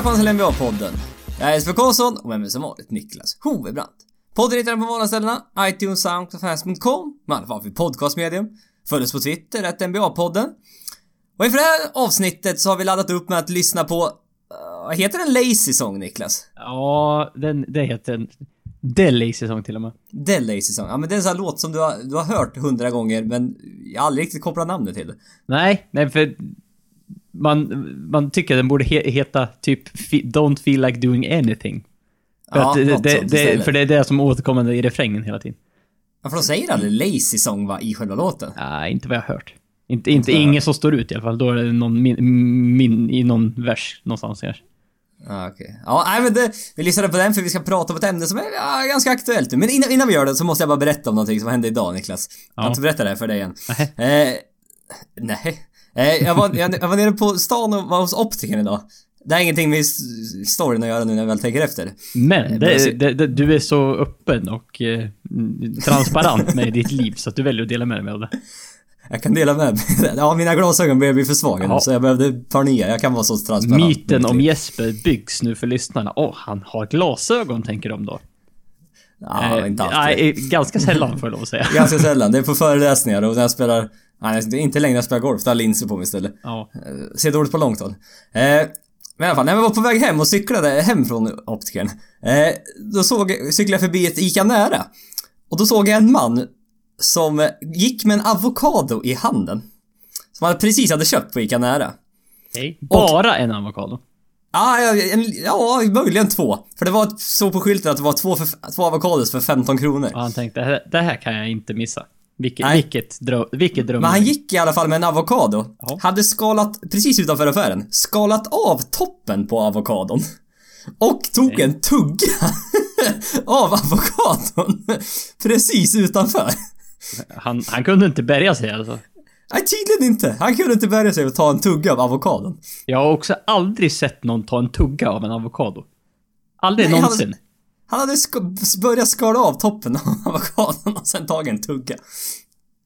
Välkomna till NBA-podden. Jag är Jesper Karlsson och med mig som vanligt Niklas Hovebrant. Podden hittar ni på vanliga iTunes, Soundcloud Fans.com, med alla fall för podcastmedium. Följ oss på Twitter, att NBA-podden. Och inför det här avsnittet så har vi laddat upp med att lyssna på... Uh, heter den? Lazy Song, Niklas? Ja, den, det heter en Delay-säsong till och med. The Lazy Song. Ja men det är en sån här låt som du har, du har hört hundra gånger men jag har aldrig riktigt kopplat namnet till det. Nej, nej för man, man tycker den borde he, heta typ Don't feel like doing anything. För, Ja, det, det, det, för det är det som är återkommande i refrängen hela tiden. Ja för de säger aldrig Lazy Song va, i själva låten. Nej, inte vad jag har hört. Inte, inte ingen som står ut i alla fall. Då är det någon min, min, i någon vers någonstans kanske. Ja, okej. Ja, nej men det, vi lyssnade på den för vi ska prata om ett ämne som är ja, ganska aktuellt nu. Men innan, innan vi gör det så måste jag bara berätta om någonting som hände idag, Niklas. Jag har Ja. inte berättat det här för dig än. Nej. Eh, nej. Eh, jag, var, jag, jag var nere på stan och var hos optikern idag. Det har ingenting med storyn att göra nu när jag väl tänker efter. Men alltså- det, det, det, du är så öppen och eh, transparent med ditt liv så att du väljer att dela med dig av det. Jag kan dela med mig. Ja, mina glasögon börjar bli för svaga nu Ja. så jag behövde ta nya. Jag kan vara så transparent. Myten om Jesper byggs nu för lyssnarna. Åh, han har glasögon, tänker de då. Ja, Eh, inte alltid. nej, ganska sällan får jag lov att säga. Ganska sällan. Det är på föreläsningar och när jag spelar... Nej, det är inte längre jag spelar golf. Då har linser på mig istället. Ja. Eh, Ser dåligt på långt håll. Eh, men i alla fall, när jag var på väg hem och cyklade hem från optikern. Eh, då såg, cyklade jag förbi ett ICA Nära. Och då såg jag en man som gick med en avokado i handen. Som han precis hade köpt på ICA Nära. Hej. Bara en avokado. Ah, ja, en, ja, möjligen två. För det var så på skylten att det var två, för, två avokados för 15 kronor. Och han tänkte, det det här kan jag inte missa. Vilket, Nej. vilket, dröm, vilket dröm. Men han gick i alla fall med en avokado. Hade skalat, precis utanför affären, skalat av toppen på avokadon. Och tog Nej. en tugga av avokadon. Precis utanför. Han, han kunde inte bärga sig alltså. Nej, tydligen inte. Han kunde inte bärga sig och ta en tugga av avokadon. Jag har också aldrig sett någon ta en tugga av en avokado. Aldrig Nej, någonsin. Han hade sk- börjat skala av toppen av avokadon och sen tagit en tugga.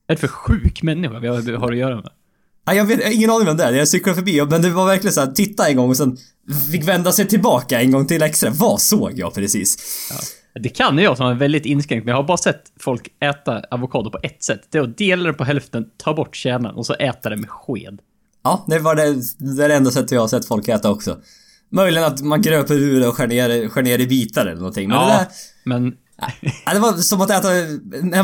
Är det för sjuk människa vi har, har att göra med? Nej, jag, vet, jag har ingen aning vem det är. Jag cyklade förbi men det var verkligen så här, titta en gång och sen fick vända sig tillbaka en gång till extra. Vad såg jag precis? Det kan jag som är väldigt inskränkt, men jag har bara sett folk äta avokado på ett sätt. Det är att dela det på hälften, ta bort kärnan och så äta det med sked. Ja, det var det, det är det enda sättet jag har sett folk äta också. Möjligen att man gröper ur det och skär ner, skär ner i bitar eller någonting. Men det Ja, där... men Ja, det var som att äta en,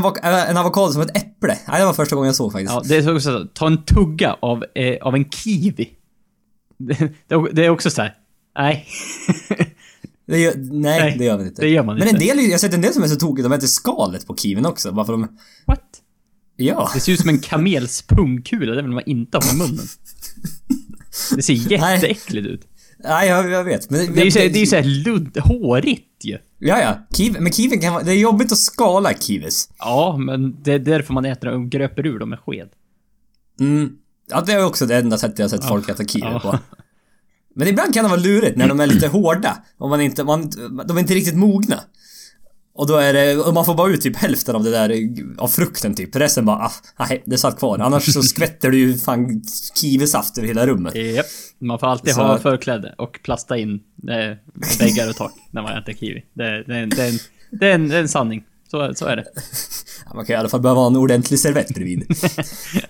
en avokado som ett äpple. Ja, det var första gången jag såg faktiskt. ja, det är så också så, ta en tugga av, eh, av en kiwi. Det, det är- det också så här. nej. Det gör, nej, Nej, det gör man inte. det gör man Men en inte. del, jag har sett en del som är så tokiga, de äter skalet på kiwin också. Varför de... What? Ja. Det ser ut som en kamels pungkula, det vill man inte ha i munnen. Det ser jätteäckligt ut. Nej, jag, jag vet. Men Det är ju så- det är såhär ludd, hårigt ju. Ja, ja. Kiwi, men kiwin kan vara... Det är jobbigt att skala kiwis. Ja, men det är därför man äter dem och gröper ur dem med sked. Mm. Ja, det är också det enda sättet jag har sett folk äta kiwi på. Men ibland kan det vara lurigt när de är lite hårda. Om man inte, man, de är inte riktigt mogna. Och då är det, och man får bara ut typ hälften av det där, av frukten typ. Resten bara, ah, nej, det satt kvar. Annars så skvätter du ju fan kiwisaft över hela rummet. Japp. Man får alltid Så- ha förkläde och plasta in eh, väggar och tak när man äter kiwi. Det, det, är en- det, är en, det, är en, det är en sanning. Så, så är det. Ja, Man kan i alla fall behöva ha en ordentlig servett bredvid.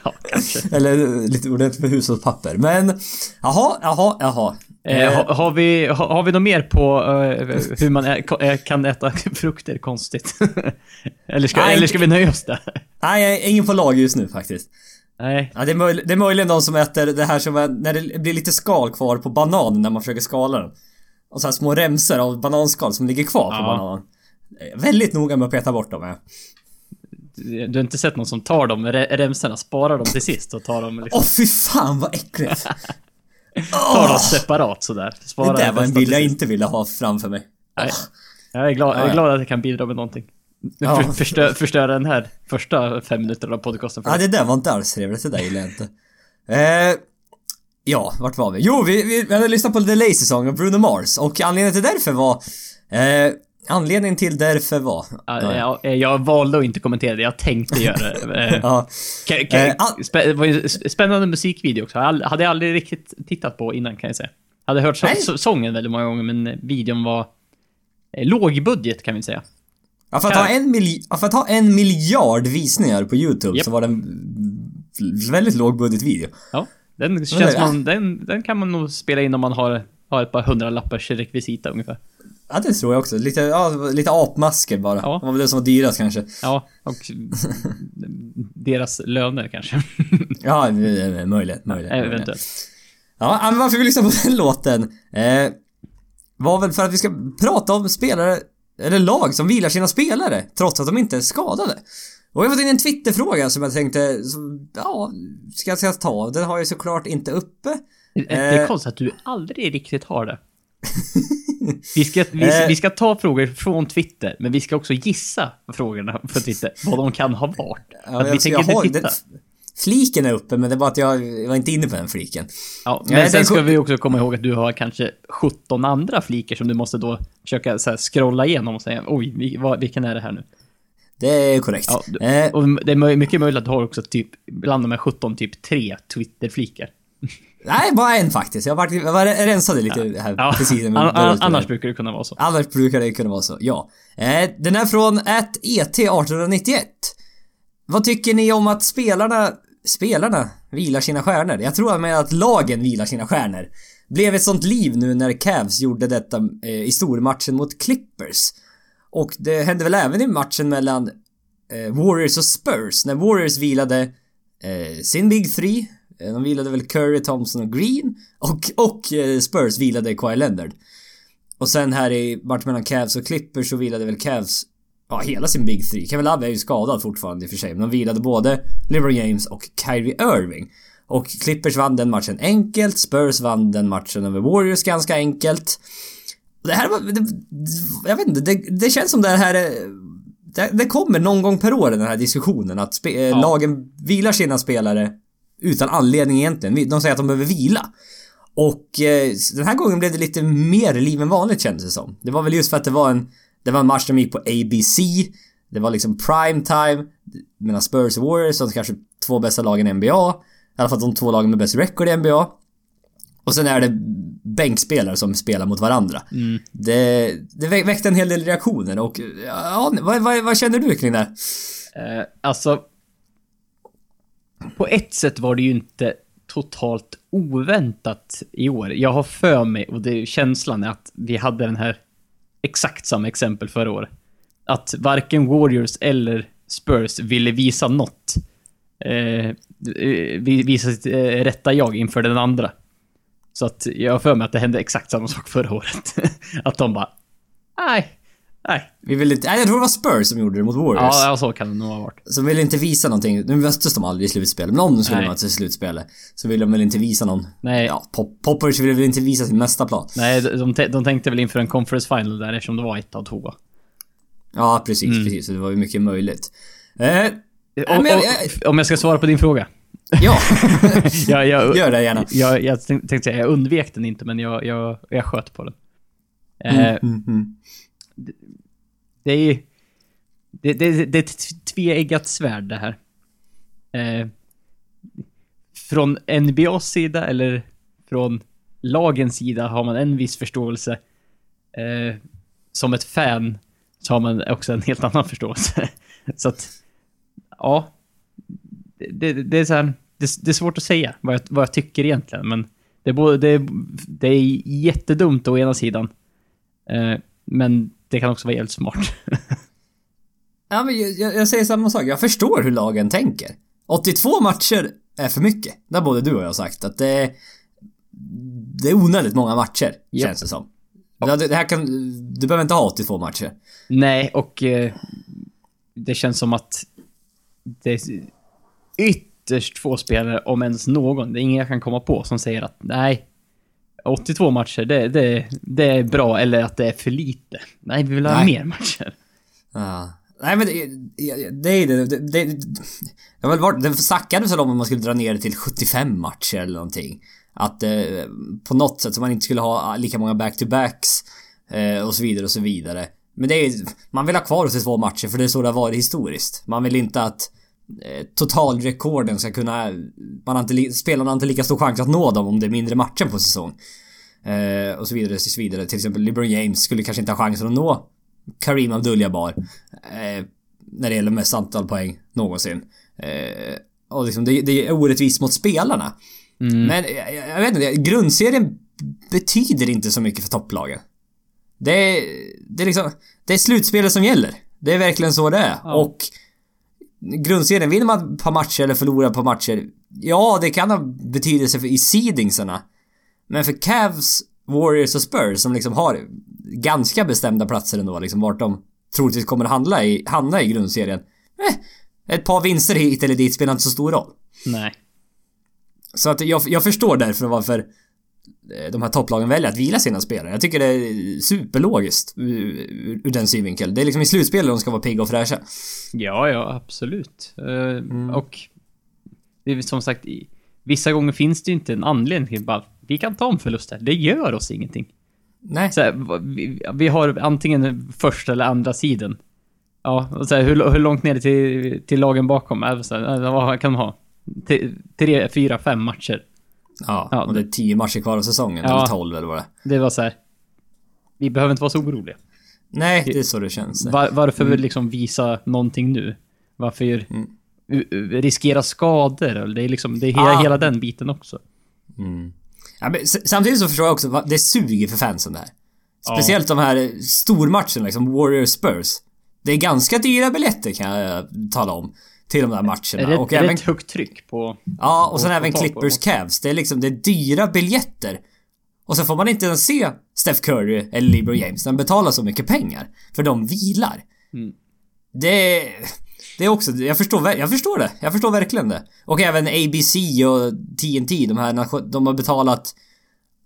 Ja, kanske. Eller lite ordentligt med hushållspapper. Men, jaha, jaha, jaha. Eh, har, har, vi, har, har vi något mer på eh, hur man ä, eh, kan äta frukter konstigt? eller, ska, Nej, eller ska vi nöja oss där? Nej, ingen på lag just nu faktiskt. Nej. Ja, det, är möj- det är möjligen de som äter det här som är, när det blir lite skal kvar på bananen när man försöker skala den. Och så här små remsor av bananskal som ligger kvar på Ja. bananen. Väldigt noga med att peta bort dem. Ja. Du har inte sett någon som tar de re- remsorna, sparar dem till sist och tar dem Åh liksom, fy fan vad äckligt! tar dem separat sådär. det Sparar där var en bild jag inte ville ha framför mig. Nej. Jag är glad, jag är glad att jag kan bidra med någonting. Ja. För, förstö, förstöra den här första fem minuterna av podcasten. Ja, det där var inte alls trevligt. Det där gillar jag inte. Eh, ja, vart var vi? Jo, vi, vi, vi hade lyssnat på The Lazy Song av Bruno Mars och anledningen till därför var... Eh, anledningen till därför var... Ja, jag, jag valde att inte kommentera det, jag tänkte göra det. Eh, Ja. ka- ka- Eh, spä- var sp- Spännande musikvideo också. Jag hade jag aldrig riktigt tittat på innan kan jag säga. hade hört så sången väldigt många gånger, men videon var eh, låg budget kan vi säga. Ja, för, att Kan- ha en mil- ja, för att ha en miljard visningar på YouTube Japp. så var det en väldigt låg budgetvideo. Ja, den känns man, den, den kan man nog spela in om man har, har ett par hundralappars rekvisita ungefär. Ja, det tror jag också. Lite, ja, lite apmasker bara. Ja. Det var väl det som var dyrast kanske. Ja, och deras löner kanske. Ja, eh, möjligt. möjligt. möjligt. Eventuellt. Ja, men varför vi lyssnar på den låten eh, var väl för att vi ska prata om spelare, eller lag som vilar sina spelare trots att de inte är skadade. Och jag har fått in en Twitterfråga som jag tänkte, som, ja, ska jag ta? Den har jag såklart inte uppe. Det är Eh. konstigt att du aldrig riktigt har det. Vi ska, vi, Eh. vi ska ta frågor från Twitter, men vi ska också gissa frågorna på Twitter, vad de kan ha varit. Ja, vi jag- tänker jag inte har- titta. det- Fliken är uppe men det bara att jag, jag var inte inne på den fliken. Ja, men sen den ska vi också komma ihåg att du har kanske 17 andra flikar som du måste då försöka så här, scrolla igenom och säga oj, vad, vilken är det här nu? Det är korrekt. Ja, eh, och det är mycket möjligt att du har också typ, bland de här 17, typ tre Twitter-flikar. Nej, bara en faktiskt. Jag var, jag var rensade lite här Ja, precis vi an, annars brukar det kunna vara så. Annars brukar det kunna vara så, ja. Eh, den är från E ET1891. Vad tycker ni om att spelarna, spelarna vilar sina stjärnor? Jag tror med att lagen vilar sina stjärnor. Blev ett sånt liv nu när Cavs gjorde detta eh, i stormatchen mot Clippers. Och det hände väl även i matchen mellan eh, Warriors och Spurs när Warriors vilade eh, sin Big Three. Eh, De vilade väl Curry, Thompson och Green. Och, och eh, Spurs vilade Kawhi Leonard. Och sen här i matchen mellan Cavs och Clippers så vilade väl Cavs Ja, hela sin Big Three. Kevin Love är ju skadad fortfarande i och för sig, men de vilade både LeBron James och Kyrie Irving. Och Clippers vann den matchen enkelt, Spurs vann den matchen över Warriors ganska enkelt. Det här var... Det, jag vet inte, det, det känns som det här är... Det, det kommer någon gång per år den här diskussionen att spe, eh, Ja. lagen vilar sina spelare utan anledning egentligen. De säger att de behöver vila. Och eh, den här gången blev det lite mer liv än vanligt kändes det som. Det var väl just för att det var en... Det var en match som gick på ABC. Det var liksom prime time mellan Spurs och Warriors, de kanske två bästa lagen i NBA. I alla fall de två lagen med bäst record i NBA. Och sen är det bänkspelare som spelar mot varandra. Det, det vä- väckte en hel del reaktioner och ja, vad, vad, vad känner du kring det? Eh, alltså... På ett sätt var det ju inte totalt oväntat i år. Jag har för mig, och det är känslan är att vi hade den här exakt samma exempel förra året. Att varken Warriors eller Spurs ville visa något. Eh, eh visa sitt eh, rätta jag inför den andra. Så att jag har för mig att det hände exakt samma sak förra året. att de bara... Nej. Nej. Vi vill inte, nej, jag tror det var Spurs som gjorde det mot Warriors. Ja, så kan det nog ha varit. Så ville inte visa någonting. Nu möttes de aldrig i slutspelet, men om de skulle mötas i slutspelet så ville de väl inte visa någon... Nej. Ja, Pop- Poppers ville väl inte visa sin nästa plan. Nej, de, de, tänkte väl inför en conference final där eftersom det var ett av två. Ja, precis, Mm. precis. Så det var ju mycket möjligt. Eh, Och, men jag- och, om jag ska svara på din fråga. ja, Jag, jag, gör det gärna. jag, jag tänk- tänkte säga, jag undvek den inte, men jag, jag, jag sköt på den. Eh, Mm, mm det är det, det, det är ett tveeggat svärd det här. Eh, från NBAs sida eller från lagens sida har man en viss förståelse. Eh, som ett fan så har man också en helt annan förståelse. så att, ja. Det, det, det är så här, det, det är svårt att säga vad jag, vad jag tycker egentligen, men det är, både, det, är, det är jättedumt å ena sidan. Eh, men det kan också vara jävligt smart. Ja, men jag, jag, säger samma sak. Jag förstår hur lagen tänker. 82 matcher är för mycket. Det har både du och jag sagt. Att det, det är onödigt många matcher, Japp. känns det som. Det, det här kan... Du behöver inte ha 82 matcher. Nej, och eh, det känns som att det är ytterst få spelare, om ens någon, det är ingen jag kan komma på, som säger att nej, 82 matcher, det, det, det är bra, eller att det är för lite. Nej, vi vill ha Nej. mer matcher. Ja. Nej men det, det är det. Det, det, det har väl varit... Det snackades väl om att man skulle dra ner det till 75 matcher eller någonting. Att eh, på något sätt så man inte skulle ha lika många back-to-backs eh, och så vidare och så vidare. Men det är Man vill ha kvar 82 matcher för det är så det har varit historiskt. Man vill inte att totalrekorden ska kunna... Man har inte, spelarna har inte lika stor chans att nå dem om det är mindre matcher på säsong. Eh, och så vidare och så vidare. Till exempel LeBron James skulle kanske inte ha chansen att nå Kareem Abdul-Jabbar. Eh, när det gäller mest antal poäng någonsin. Eh, och liksom det, det är orättvist mot spelarna. Mm. Men jag, jag vet inte, grundserien betyder inte så mycket för topplagen. Det är, det är liksom, det är slutspelet som gäller. Det är verkligen så det är. Ja. Och grundserien, vinner man ett par matcher eller förlorar på matcher, ja det kan ha betydelse för i seedingsarna. Men för Cavs, Warriors och Spurs som liksom har ganska bestämda platser ändå, liksom vart de troligtvis kommer handla i, hamna i grundserien. Eh, ett par vinster hit eller dit spelar inte så stor roll. Nej. Så att jag, jag förstår därför varför de här topplagen väljer att vila sina spelare. Jag tycker det är superlogiskt ur, ur, ur den synvinkeln. Det är liksom i slutspelet de ska vara pigga och fräscha. Ja, ja, absolut. Eh, Mm. Och det är som sagt, vissa gånger finns det ju inte en anledning till bara, vi kan ta en förlust här. Det gör oss ingenting. Nej. Så här, vi, vi har antingen första eller andra sidan. Ja, och så här, hur, hur långt ner till, till lagen bakom? Här, eh, vad kan de ha? T- Tre, fyra, fem matcher. Ja, Ja, och det är 10 matcher kvar av säsongen. Ja. Eller 12 eller vad det. Det var så här. Vi behöver inte vara så oroliga. Nej, det är så det känns. Var, varför liksom visa någonting nu? Varför Mm. riskera skador? Det är liksom, det är hela, Ah. hela den biten också. Ja, men samtidigt så förstår jag också, det suger för fansen det här. Speciellt de här stormatcherna liksom, Warriors-Spurs. Det är ganska dyra biljetter kan jag tala om. Till de där matcherna. Det, och även ett högt tryck på... Ja, och sen Och även få tag på Clippers Cavs. Det är liksom, det är dyra biljetter. Och så får man inte ens se Steph Curry eller LeBron James. De betalar så mycket pengar. För de vilar. Mm. Det... Det är också, jag förstår, jag förstår det. Jag förstår verkligen det. Och även ABC och TNT, de här, de har betalat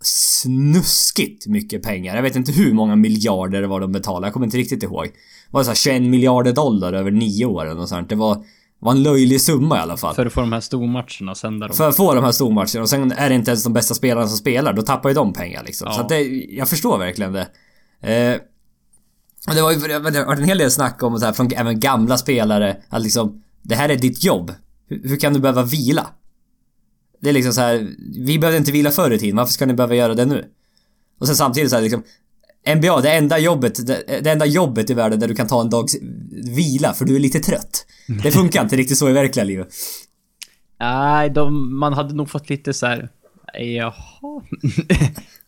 snuskigt mycket pengar. Jag vet inte hur många miljarder det var de betalade. Jag kommer inte riktigt ihåg. Det var så här 21 miljarder dollar över nio år eller sånt. Det var, var en löjlig summa i alla fall. För att få de här stormatcherna sända dem. För att få de här stormatcherna och sen är det inte ens de bästa spelarna som spelar, då tappar ju de pengar liksom. Ja. Så att det, jag förstår verkligen det. Eh, och det var ju det har varit en hel del snack om så här, från även gamla spelare, att liksom Det här är ditt jobb. Hur, hur kan du behöva vila? Det är liksom så här, vi behövde inte vila förr i tiden, varför ska ni behöva göra det nu? Och sen samtidigt så här, liksom NBA, det enda jobbet, det, enda jobbet i världen där du kan ta en dags vila för du är lite trött. Det funkar inte riktigt så i verkliga livet. Nej, de, man hade nog fått lite så här. Jaha.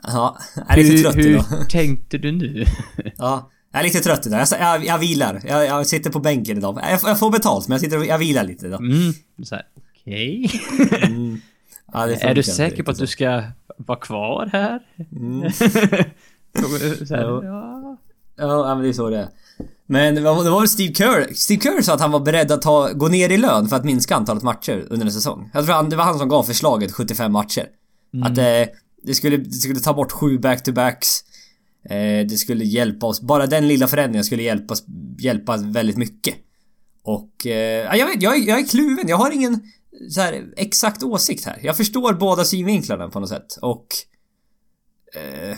Ja, jag är lite trött hur, idag. hur tänkte du nu? Ja, jag är lite trött idag. Jag, jag, jag vilar. Jag, jag sitter på bänken idag. Jag, jag får betalt men jag sitter jag vilar lite idag. Mm, så okej. Ja, det Är funkar du säker på att riktigt du ska vara kvar här? Mm. här, Ja. ja. Men det är så det är. Men det var, det var Steve Kerr. Steve Kerr sa att han var beredd att ta, gå ner i lön för att minska antalet matcher under en säsong. Jag tror han, det var han som gav förslaget 75 matcher. Att eh, det, skulle, det skulle ta bort sju back-to-backs. Eh, det skulle hjälpa oss. Bara den lilla förändringen skulle hjälpa, oss- hjälpa väldigt mycket. Och... Eh, ja, jag vet, jag, är- jag är kluven. Jag har ingen så här, exakt åsikt här. Jag förstår båda synvinklarna på något sätt. Och... Eh,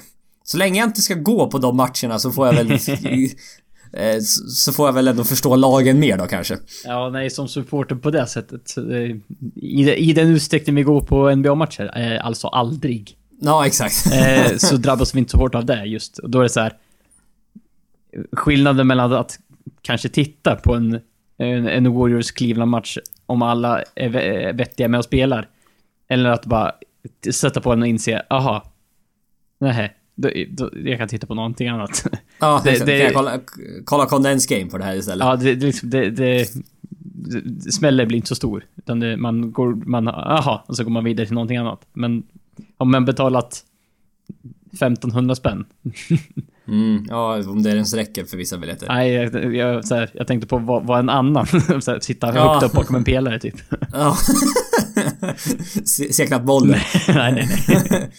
så länge jag inte ska gå på de matcherna så får jag väl... eh, så får jag väl ändå förstå lagen mer då kanske. ja, nej, som supporter på det sättet. I, de- I den utsträckning vi går på NBA-matcher, eh, alltså aldrig. Ja, exakt. eh, så drabbas vi inte så hårt av det just. Och då är det så här. Skillnaden mellan att kanske titta på en, en, en Warriors Cleveland-match om alla är vettiga med och spelar. Eller att bara sätta på den och inse, aha. Nej, då, då, jag kan titta på någonting annat. Ja, Det- det- Kan jag kolla, kolla Condensed Game på det här istället? ja, det, det, det, smällen blir inte så stor. Utan man går, man, aha, och så går man vidare till någonting annat. Men om man betalat 1500 spänn Mm, ja, om det ens räcker för vissa biljetter. Nej, jag, jag, så här, jag tänkte på vad, vad en annan. så här, sitta Ja. högt upp bakom en pelare typ. Ja. Se- knappt bollen. nej, nej, nej.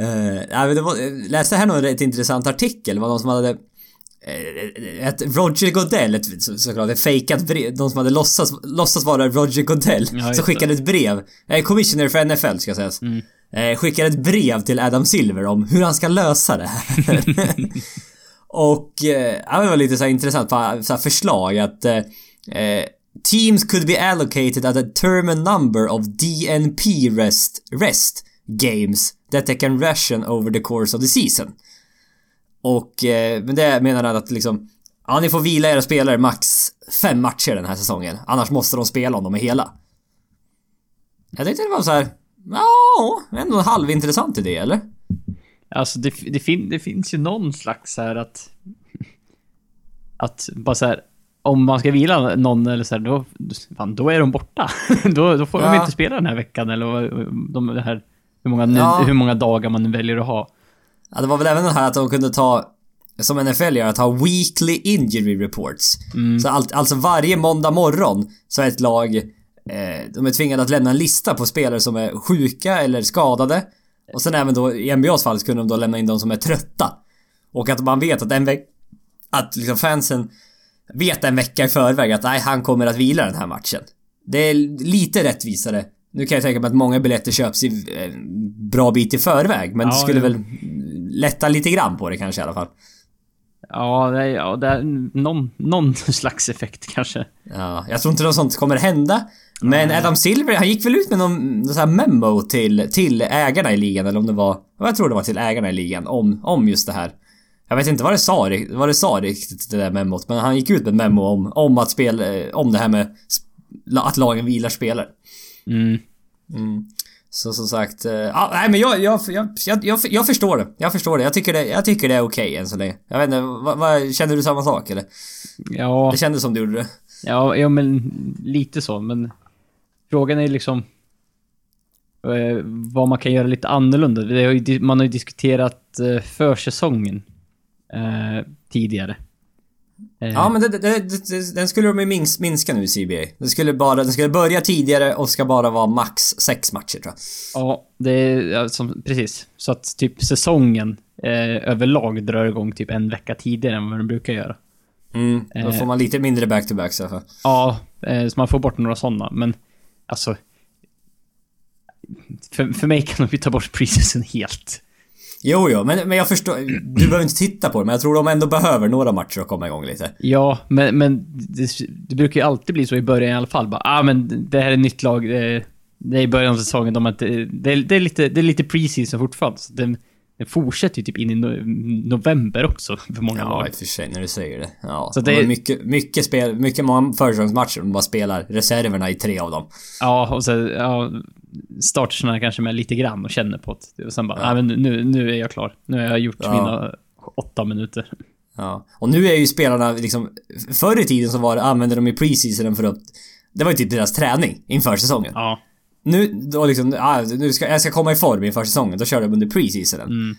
Uh, det var, jag läste här någon rätt intressant artikel. Det var någon som hade... eh, Ett Roger Goodell, ett, så- såklart, ett fejkat brev. De som hade låtsats, låtsas vara Roger Goodell. Ja, som skickade ett brev. Eh, commissioner för NFL ska sägas. Eh, skickade ett brev till Adam Silver om hur han ska lösa det här. Och eh, det var lite så intressant så här förslag att eh, eh, Teams could be allocated a determined number of DNP rest, rest games that they can ration over the course of the season. Och eh, men det menar han att liksom Ja, ni får vila era spelare max fem matcher den här säsongen. Annars måste de spela om de är hela. Jag tyckte det var så här. Ja, ändå en halvintressant idé, eller? Alltså det, det, fin, det finns ju någon slags här att... Att bara så här, Om man ska vila någon eller så här, då, fan, då är de borta. då, då får Ja. de inte spela den här veckan eller de, det här, hur, många, Ja. hur många dagar man väljer att ha. Ja, det var väl även det här att de kunde ta, som NFL gör, att ha weekly injury reports. Så allt, alltså varje måndag morgon så är ett lag, eh, de är tvingade att lämna en lista på spelare som är sjuka eller skadade. Och sen även då, i NBAs fall, så kunde de då lämna in de som är trötta. Och att man vet att en veck... Att liksom fansen vet en vecka i förväg att nej, han kommer att vila den här matchen. Det är lite rättvisare. Nu kan jag tänka mig att många biljetter köps i eh, bra bit i förväg, men det Ja, skulle ja. väl lätta lite grann på det kanske i alla fall. Ja, det är, ja, det är någon, någon slags effekt kanske. Ja, jag tror inte något sånt kommer hända. Men Adam Silver, han gick väl ut med någon, någon sån här memo till, till ägarna i ligan, eller om det var... Jag tror det var till ägarna i ligan, om, om just det här. Jag vet inte vad det sa, vad det sa riktigt, det där memot, men han gick ut med memo om, om att spela, eh, om det här med att lagen vilar spelare. Mm. Så som sagt, eh, ja, nej men jag, jag, jag, jag, jag, förstår det. Jag förstår det. Jag tycker det, jag tycker det är okej än så länge. Jag vet inte, vad, vad, känner du samma sak eller? Ja, Det kändes som du gjorde det. ja, ja, men lite så, men frågan är liksom eh, vad man kan göra lite annorlunda. Har ju, man har ju diskuterat eh, försäsongen eh, tidigare. Eh, Ja men det, det, det, den skulle de ju mins, minska nu i CBA. Den skulle bara, den skulle börja tidigare och ska bara vara max sex matcher tror jag. Ja, det är som, precis. Så att typ säsongen eh, överlag drar igång typ en vecka tidigare än vad den brukar göra. Mm, då Eh. får man lite mindre back-to-backs i alla fall. Ja, eh, så man får bort några sådana, men alltså... För, för mig kan de ju ta bort preseason helt. Jo, jo, men, men jag förstår. Du behöver inte titta på det, men jag tror de ändå behöver några matcher att komma igång lite. Ja, men, men det, det brukar ju alltid bli så i början i alla fall. Bara, ah, men det här är nytt lag. Det, det är i början av säsongen. De inte, det, är, det, är lite, det är lite preseason fortfarande. Så den, den fortsätter ju typ in i no, november också för många Ja, lag. i och för sig när du säger det. Ja, Så det- det... mycket, mycket spel, mycket många försäsongsmatcher de bara spelar reserverna i tre av dem. Ja, och så ja, startersna kanske med lite grann och känner på det. Och sen bara, Ja. men nu, nu är jag klar. Nu har jag gjort Ja. mina åtta minuter. Ja. Och nu är ju spelarna liksom... Förr i tiden så var det, använde de ju preseasonen för att... Det var ju typ deras träning inför säsongen. Ja. Nu, då liksom, ah, nu ska, jag ska komma i form inför säsongen. Då kör de under preseasonen. Mm.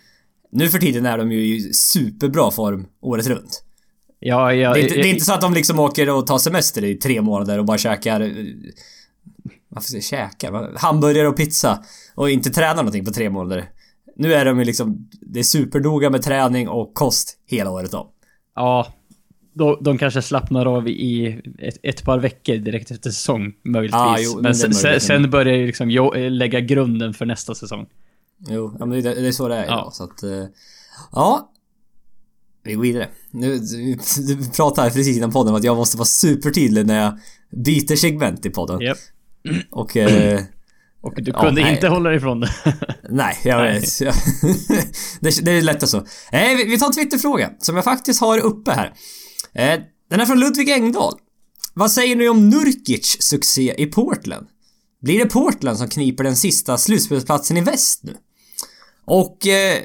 Nu för tiden är de ju i superbra form året runt. Ja, ja, Det är, inte, det är inte så att de liksom åker och tar semester i tre månader och bara käkar... Varför säger jag käkar? Vad- Hamburgare och pizza. Och inte tränar någonting på tre månader. Nu är de ju liksom... Det är supernoga med träning och kost hela året om. Ja. De, de kanske slappnar av i ett, ett par veckor direkt efter säsong, möjligtvis. Ja, jo, men sen, sen, möjligt. sen börjar ju liksom lägga grunden för nästa säsong. Jo, men det, det är så det är Ja. idag, så att... eh, Ja. Vi går vidare. Nu, du, du pratade precis innan podden om att jag måste vara supertydlig när jag byter segment i podden. Japp. Och... Eh, Och du Ja, kunde nej. inte hålla dig ifrån det. Nej, jag Nej. vet. Jag- det, det är lätt så. Eh, vi, vi tar en Twitterfråga som jag faktiskt har uppe här. Eh, den är från Ludvig Engdahl. Vad säger ni om Nurkic succé i Portland? Blir det Portland som kniper den sista slutspelsplatsen i väst nu? Och eh,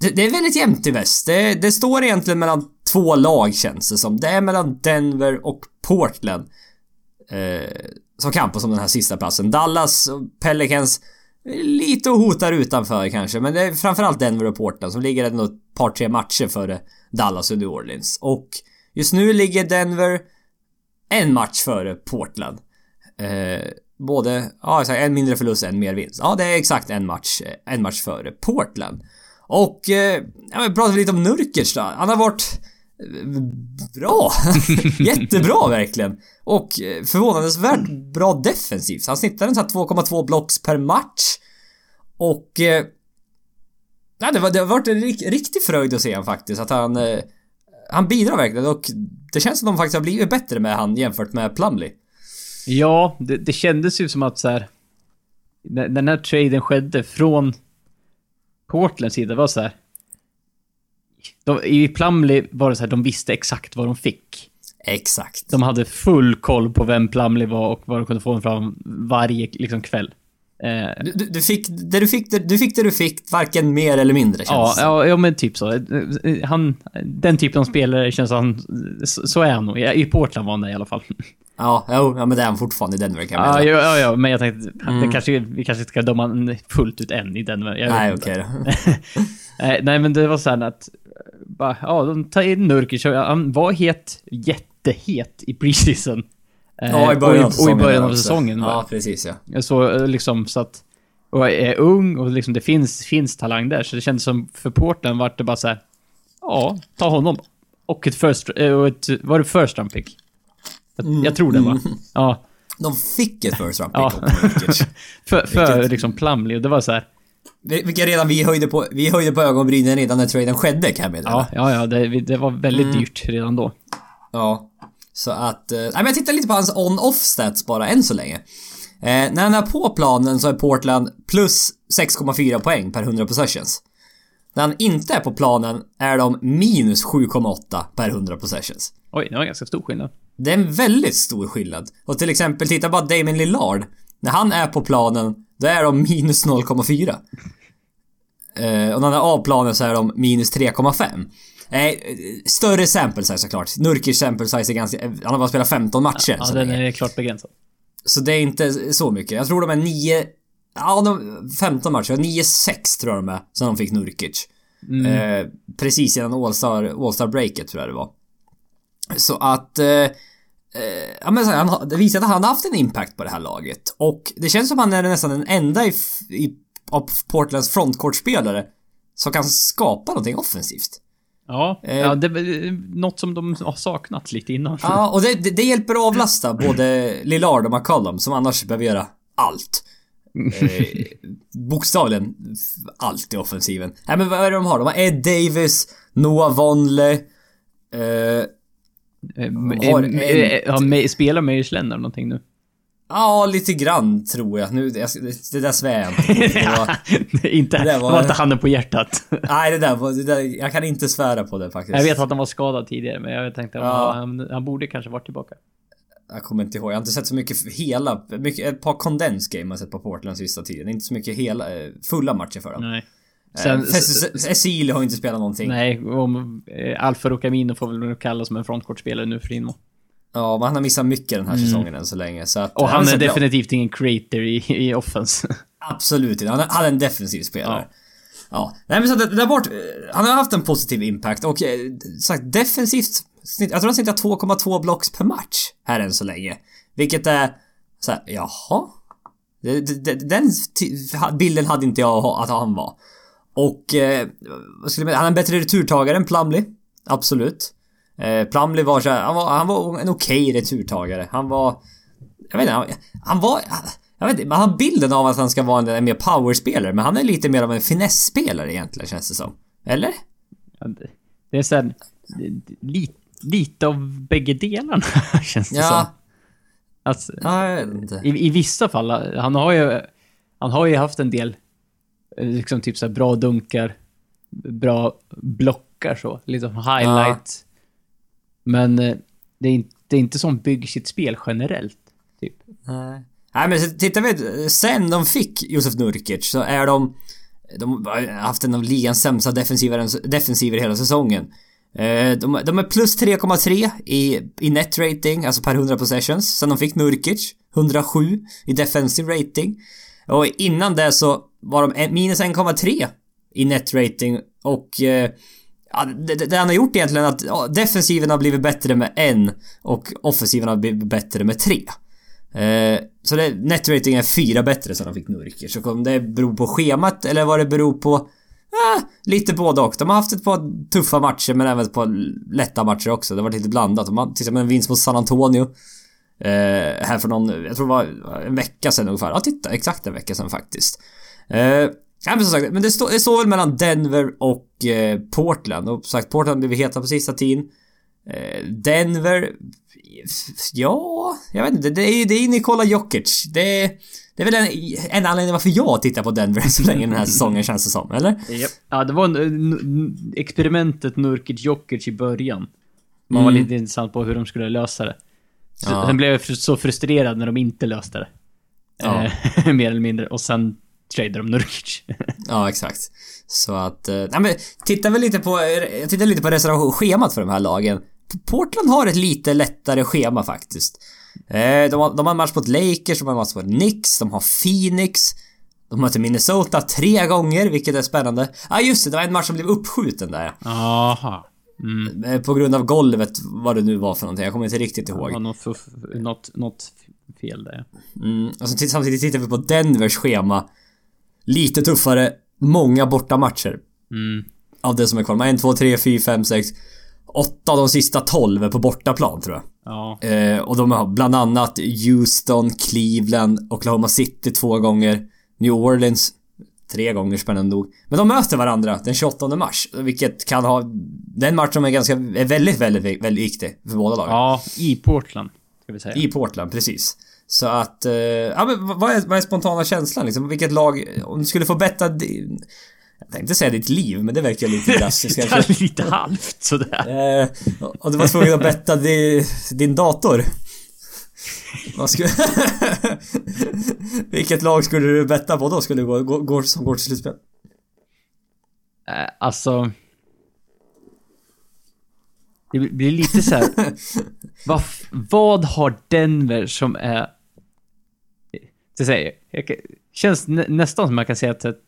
det, det är väldigt jämnt i väst. Det, det står egentligen mellan två lag känns det som. Det är mellan Denver och Portland. Eh, som kampas om den här sista platsen. Dallas och Pelicans lite och hotar utanför kanske, men det är framförallt Denver och Portland som ligger ändå ett par tre matcher före Dallas och New Orleans. Och just nu ligger Denver en match före Portland. Eh, både, ja exakt, en mindre förlust, en mer vinst. Ja, det är exakt en match, en match före Portland. Och, eh, ja men pratar vi lite om Nurkic då. Han har varit bra. Jättebra verkligen. Och eh, förvånansvärt bra defensivt. Han snittar en sån här 2,2 blocks per match. Och... Eh, ja, det, var, det har varit en rik, riktig fröjd att se han faktiskt. Att han... Eh, han bidrar verkligen och det känns som de faktiskt har blivit bättre med han jämfört med Plumley. Ja, det, det kändes ju som att så här. När när den här traden skedde från Portlands sida var så här. De, I Plumlee var det så här, de visste exakt vad de fick. Exakt. De hade full koll på vem Plumlee var och vad de kunde få fram varje liksom, kväll. Eh, Du, du, fick, det du, fick, det, du fick det du fick, varken mer eller mindre känns ja, ja, men typ så. Eh, Han, den typen av spelare känns han... Så, så är han nog. I Portland var han det i alla fall. Ja, jo, ja, men det är han fortfarande i Denver kan jag Ja, mena. ja, ja, ja, men jag tänkte... Det kanske, vi kanske inte ska döma fullt ut än i Denver. Nej, okej då. Nej, nej, men det var så här att... Bara, ja, de tar in Nurkic han var het, jättehet i preseason. Eh, Ja, i början av och, i, och i säsongen. början av säsongen. Ja, precis ja. Så eh, liksom så att... Och är ung och liksom det finns, finns talang där. Så det kändes som för Portland vart det bara så här. Ja, ta honom. Och ett first... eh, Och ett, var det first round pick? Jag, jag tror det va? Ja. De fick ett first round pick Ja. För, för Vilket- liksom Plumlee och det var så här. Vil- Vilka redan vi höjde på, vi höjde på ögonbrynen redan när traden skedde kan jag meddela. Ja, ja, ja. Det, det var väldigt Mm. dyrt redan då. Ja. Så att... Eh, nej men jag tittar lite på hans on-off stats bara än så länge. Eh, när han är på planen så är Portland plus 6,4 poäng per 100 possessions. När han inte är på planen är de minus 7,8 per 100 possessions. Oj, det var ganska stor skillnad. Det är en väldigt stor skillnad. Och till exempel, titta bara Damien Lillard. När han är på planen, då är de minus 0,4. Eh, och när han är av planen så är de minus 3,5. Eh, större sample size såklart. Nurkic sample size är ganska... Han har bara spelat 15 matcher. Ja, så, den är klart begränsad. så det är inte så mycket. Jag tror de är 9... Ja, de, 15 matcher. 9-6 tror jag de är. Sen de fick Nurkic. Eh, precis innan All-Star, All-Star breaket tror jag det var. Så att... Eh, eh, ja men han, har- det visar att han har haft en impact på det här laget. Och det känns som han är nästan den enda i, i av Portlands frontcourt-spelare som kan skapa någonting offensivt. Ja, Eh. ja det något som de har saknat lite innan. Ja, och det, det, det hjälper att avlasta både Lillard och McCollum som annars behöver göra allt. Eh, bokstavligen allt i offensiven. Nej men vad är det de har? De har Ed Davis, Noah Vonleh, eh, Eh, har eh, en- eh, ja, Spelar Meyer Leonard någonting nu? Ja, lite grann tror jag. Nu, det, där svär jag inte på. Var, inte, Det var- var inte handen på hjärtat. nej, det där var... Det där, jag kan inte svära på det faktiskt. Jag vet att han var skadad tidigare, men jag tänkte att Ja. han, han borde kanske varit tillbaka. Jag kommer inte ihåg. Jag har inte sett så mycket hela... Mycket, ett par condensed game har jag sett på Portland sista tiden. Inte så mycket hela... eh, Fulla matcher för dem. Nej. Sen, Sen, Cecilio har inte spelat någonting. nej, om eh, Alfa Camino får väl kallas som en frontcourt-spelare nu för Inmo. Ja, men han har missat mycket den här säsongen än så länge. Så att, Mm. Och han är så bra. definitivt ingen creator i, i offense. Absolut inte. Han är, han är en defensiv spelare. Ja. Ja. Nej men så att där bort, eh, han har haft en positiv impact och eh, sagt defensivt, jag tror han snittar 2,2 blocks per match här än så länge. Vilket är så här, jaha? Den bilden hade inte jag att han var. Och, eh, vad skulle jag, han är en bättre returtagare än Plumlee. Absolut. Eh, Plumlee var så här, han var, han var en okej returtagare. Han var, jag vet inte, han, han var, jag vet inte, man har bilden av att han ska vara en, en mer powerspelare, men han är lite mer av en finessspelare egentligen känns det som. Eller? Det- är såhär, li, lite av bägge delarna känns det som. Ja, Alltså, ja jag vet inte. i, I vissa fall, han har ju, han har ju haft en del, eh, liksom typ såhär bra dunkar, bra blockar så, liksom highlight. Men eh, det är, inte, det är inte som bygger sitt spel generellt. Typ. Nej. Nej men tittar vi, sen de fick Josef Nurkic så är de... De har haft en av ligans sämsta defensiver, defensiver hela säsongen. Eh, de, de är plus 3,3 i, i net rating, alltså per 100 possessions, sen de fick Nurkic. 107 i defensive rating. Och innan det så var de minus 1,3 i net rating och... Eh, Ja, det, det han har gjort egentligen är att ja, defensiven har blivit bättre med en och offensiven har blivit bättre med tre. Eh, så det, netrating är fyra bättre sen han fick Nurkic. Så om det beror på schemat eller vad det beror på... Eh, lite både och. De har haft ett par tuffa matcher men även ett par lätta matcher också. Det har varit lite blandat. De har till exempel en vinst mot San Antonio. Eh, här för någon, jag tror det var en vecka sedan ungefär. Ja titta, exakt en vecka sedan faktiskt. Eh, ja, men som sagt, men det, står det står väl mellan Denver och eh, Portland. Och som sagt, Portland blev heta på sista tiden. Eh, Denver... Ja, jag vet inte. Det är ju det är Nikola Jokic. Det Det är väl en, en anledning varför jag tittar på Denver så länge den här säsongen känns det som, eller? Japp. Ja, det var en, experimentet Nurkic Jokic i början. Man var Mm. lite intressant på hur de skulle lösa det. Så, Ja. Sen blev jag så frustrerad när de inte löste det. Ja. Eh, mer eller mindre. Och sen tradade de Nurkic. Ja, exakt. Så att... Eh, nej men, titta väl lite på... Jag tittar lite på reservationsschemat för de här lagen. Portland har ett lite lättare schema faktiskt. Eh, de, har, de har en match mot Lakers, de har en match mot Knicks, de har Phoenix. De möter Minnesota tre gånger, vilket är spännande. Ja, ah, just det. Det var en match som blev uppskjuten där. Aha. Mm. Eh, På grund av golvet, vad det nu var för någonting. Jag kommer inte riktigt ihåg. Ja, något, något, något fel där. Mm, och så samtidigt tittar vi på Denvers schema. Lite tuffare, många bortamatcher. Mm. Av det som är kvar. Har 1, 2, 3, 4, 5, 6, 8 av de sista 12 är på bortaplan tror jag. Ja. Eh, och de har bland annat Houston, Cleveland, Oklahoma City två gånger, New Orleans tre gånger spännande nog. Men de möter varandra den 28 mars, vilket kan ha... Den matchen är ganska, är väldigt, väldigt, väldigt viktig för båda lagen. Ja, i Portland. Ska vi säga. I Portland, precis. Så att... Eh, ja men vad är, vad är spontana känslan liksom? Vilket lag... Om du skulle få betta din... Jag tänkte säga ditt liv, men det verkar lite drastiskt Det kanske. är lite halvt sådär. Eh, och du var tvungen att betta di, din dator. Vad skulle... Vilket lag skulle du betta på då? Skulle du gå, gå, gå som går till slutspel? Eh, alltså... Det blir lite så här. vad, vad har Denver som är... Att säga, jag känns nä, nästan som man kan säga att att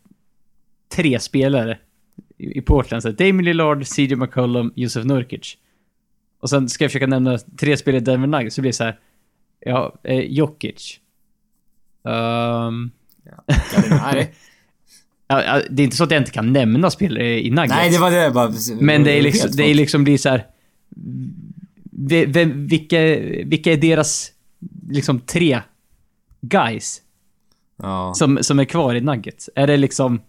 tre spelare i, i Portland. Så Damien Lillard, CJ McCollum, Josef Nurkic. Och sen ska jag försöka nämna tre spelare i Denver Nuggets, så blir det så här. Ja, eh, Jokic. Nej, ja, ja, det är inte så att jag inte kan nämna spelare i Nuggets. nej det var det bara... Men det är liksom, det är liksom blir så här. ve- Vem, vilka, vilka är deras liksom tre guys Ja. som, som är kvar i Nuggets? Är det liksom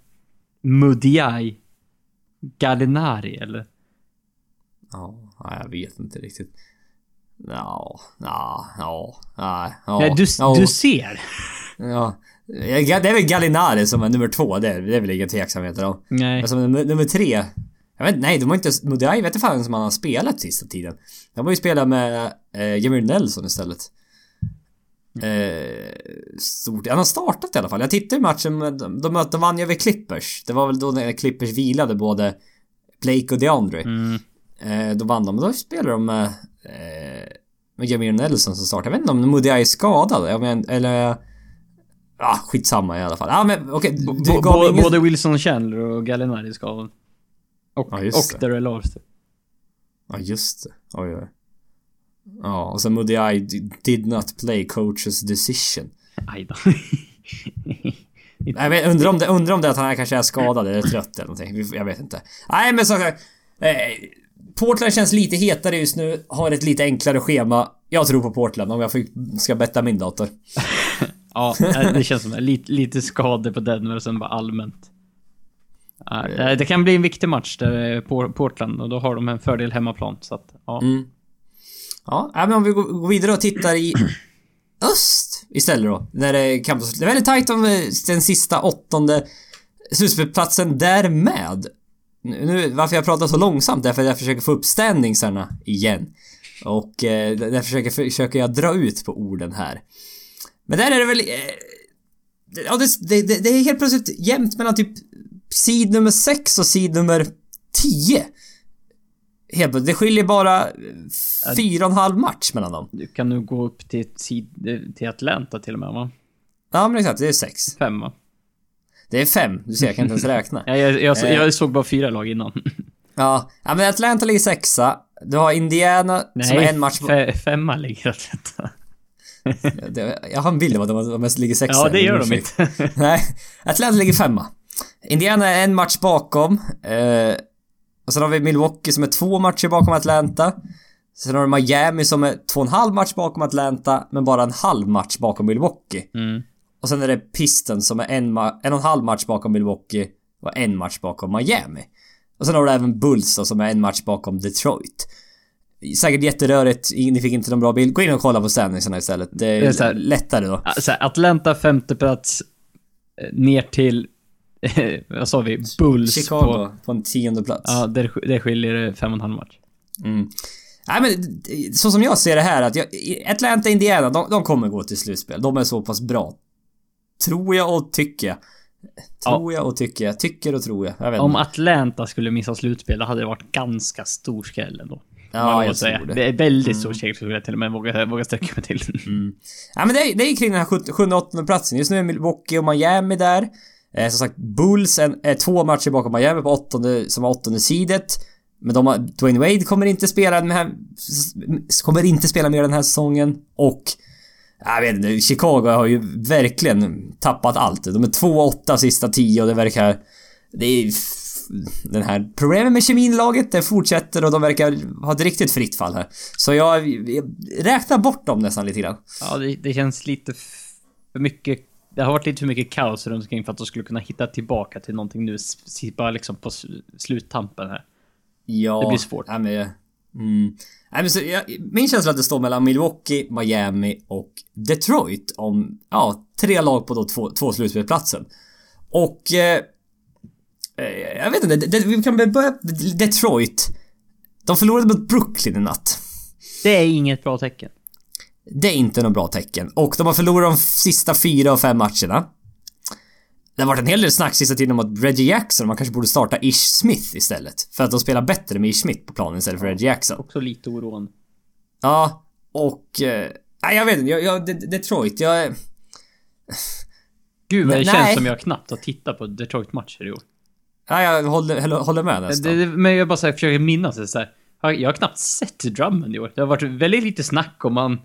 Mudiay, Gallinari eller? Ja, jag vet inte riktigt. Ja, ja, ja, ja. Nej, du, ja, du ser. Ja. Det är väl Gallinari som är nummer två, det är, det är väl inga tveksamheter om. Nej. Alltså nummer, nummer tre. Jag vet nej, de har inte... Mudiay vet inte fan som han har spelat sista tiden. De har ju spelat med eh, Jamir Nelson istället. Eh, stort. Han har startat i alla fall. Jag tittade i matchen, de, de, de vann ju över Clippers. Det var väl då när Clippers vilade både Blake och DeAndre. Mm. Eh, då vann de, och då spelade de med, eh, med Jamir Nelson som startade. Jag vet inte om Mudiay är skadad, jag men, eller... Ah, skitsamma i alla fall. Ah, men okej, du, du gav ingen... Både Wilson Chandler och Gallinari ska väl. Och, just och. Daryl Larster. Ja, just det. Oj, oj. Ja, och sen Mudiay d- did not play coach's decision. Aj då. Jag vet, undrar, om det, undrar om det att han kanske är skadad eller trött eller någonting. Jag vet inte. Nej, men som sagt. Eh, Portland känns lite hetare just nu. Har ett lite enklare schema. Jag tror på Portland om jag fick, ska betta min dator. Ja, nej, det känns som det. Lite, lite skador på Denver och sen bara allmänt. Det- kan bli en viktig match där är Por- Portland och då har de en fördel hemmaplan så att, ja. Mm. Ja, nej, men om vi går vidare och tittar i öst istället då. När det kan Det är väldigt tajt om eh, den sista åttonde slutspelsplatsen där med. Nu, varför jag pratar så långsamt är för att jag försöker få upp standingsarna igen. Och eh, där försöker, försöker jag dra ut på orden här. Men där är det väl... Eh, ja, det, det, det är helt plötsligt jämnt mellan typ sid nummer 6 och sid nummer 10. Helt. Det skiljer bara fyra och en halv match mellan dem. Du kan nu gå upp till, till Atlanta till och med va? Ja men exakt, det är sex. Fem va? Det är fem. Du ser, jag kan inte ens räkna. Ja, jag, jag, Eh. jag såg bara fyra lag innan. Ja, men Atlanta ligger sexa. Du har Indiana som är Nej, en match... fe, femma ligger Atlanta. Jag har en bild av att de, de mest ligger sexa. Ja, det gör de inte. Nej, Atlanta ligger femma. Indiana är en match bakom. Eh, och sen har vi Milwaukee som är två matcher bakom Atlanta. Sen har du Miami som är två och en halv match bakom Atlanta, men bara en halv match bakom Milwaukee. Mm. Och sen är det Pistons som är en, ma- en och en halv match bakom Milwaukee och en match bakom Miami. Och sen har du även Bulls då, som är en match bakom Detroit. Säkert jätterörigt, ni fick inte någon bra bild. Gå in och kolla på standingsarna istället. Det är, Det är så här- lättare då. Atlanta femte plats eh, ner till, vad sa vi, Bulls Chicago på... på, en tionde plats. Ja, där, där skiljer det fem och en halv match. Mm. Nej men så som jag ser det här att jag, Atlanta Indiana, de, de kommer gå till slutspel. De är så pass bra. Tror jag och tycker jag. Tror jag och tycker jag. Tycker och tror jag. Jag vet Om. Atlanta skulle missa slutspel, då hade det varit ganska stor skräll ändå. Ja, jag säga. tror det. Det är väldigt stor skräll skulle jag till och med våga, våga sträcka mig till. Ja men det är, det är kring den här 7 8 platsen. Just nu är Milwaukee och Miami där. Eh, som sagt, Bulls är, är eh, två matcher bakom Miami på åttonde, som har åttonde sidet. Men de har, Dwayne Wade kommer inte spela den här... Kommer inte spela mer den här säsongen. Och... Jag vet inte, Chicago har ju verkligen tappat allt. De är 2-8 sista 10 och det verkar... Det är... Den här problemen med kemin i laget, det fortsätter och de verkar ha ett riktigt fritt fall här. Så jag, jag räknar bort dem nästan lite grann. Ja, det, det känns lite för mycket... Det har varit lite för mycket kaos runt omkring för att de skulle kunna hitta tillbaka till någonting nu. Bara liksom på sluttampen här. Ja. Det blir svårt. Nej, men, mm. nej, men så, jag, min känsla är att det står mellan Milwaukee, Miami och Detroit om, ja, tre lag på då två, två slutspelsplatsen. Och... Eh, eh, jag vet inte, det, det, vi kan börja... Detroit. De förlorade mot Brooklyn i natt. Det är inget bra tecken. Det är inte något bra tecken. Och de har förlorat de sista fyra och fem matcherna. Det har varit en hel del snack sista tiden om att Reggie Jackson, man kanske borde starta Ish Smith istället. För att de spelar bättre med Ish Smith på planen istället för Reggie Jackson. Också lite oroande. Ja, och... Eh, jag vet inte. Jag, jag, De- Detroit, jag... Gud vad det Nej. känns som jag knappt har tittat på Detroit-matcher i år. Nej, jag håller, håller- med nästan. Det, det, men jag bara så här, försöker minnas det så här. Jag har knappt sett Drummond i år. Det har varit väldigt lite snack om man...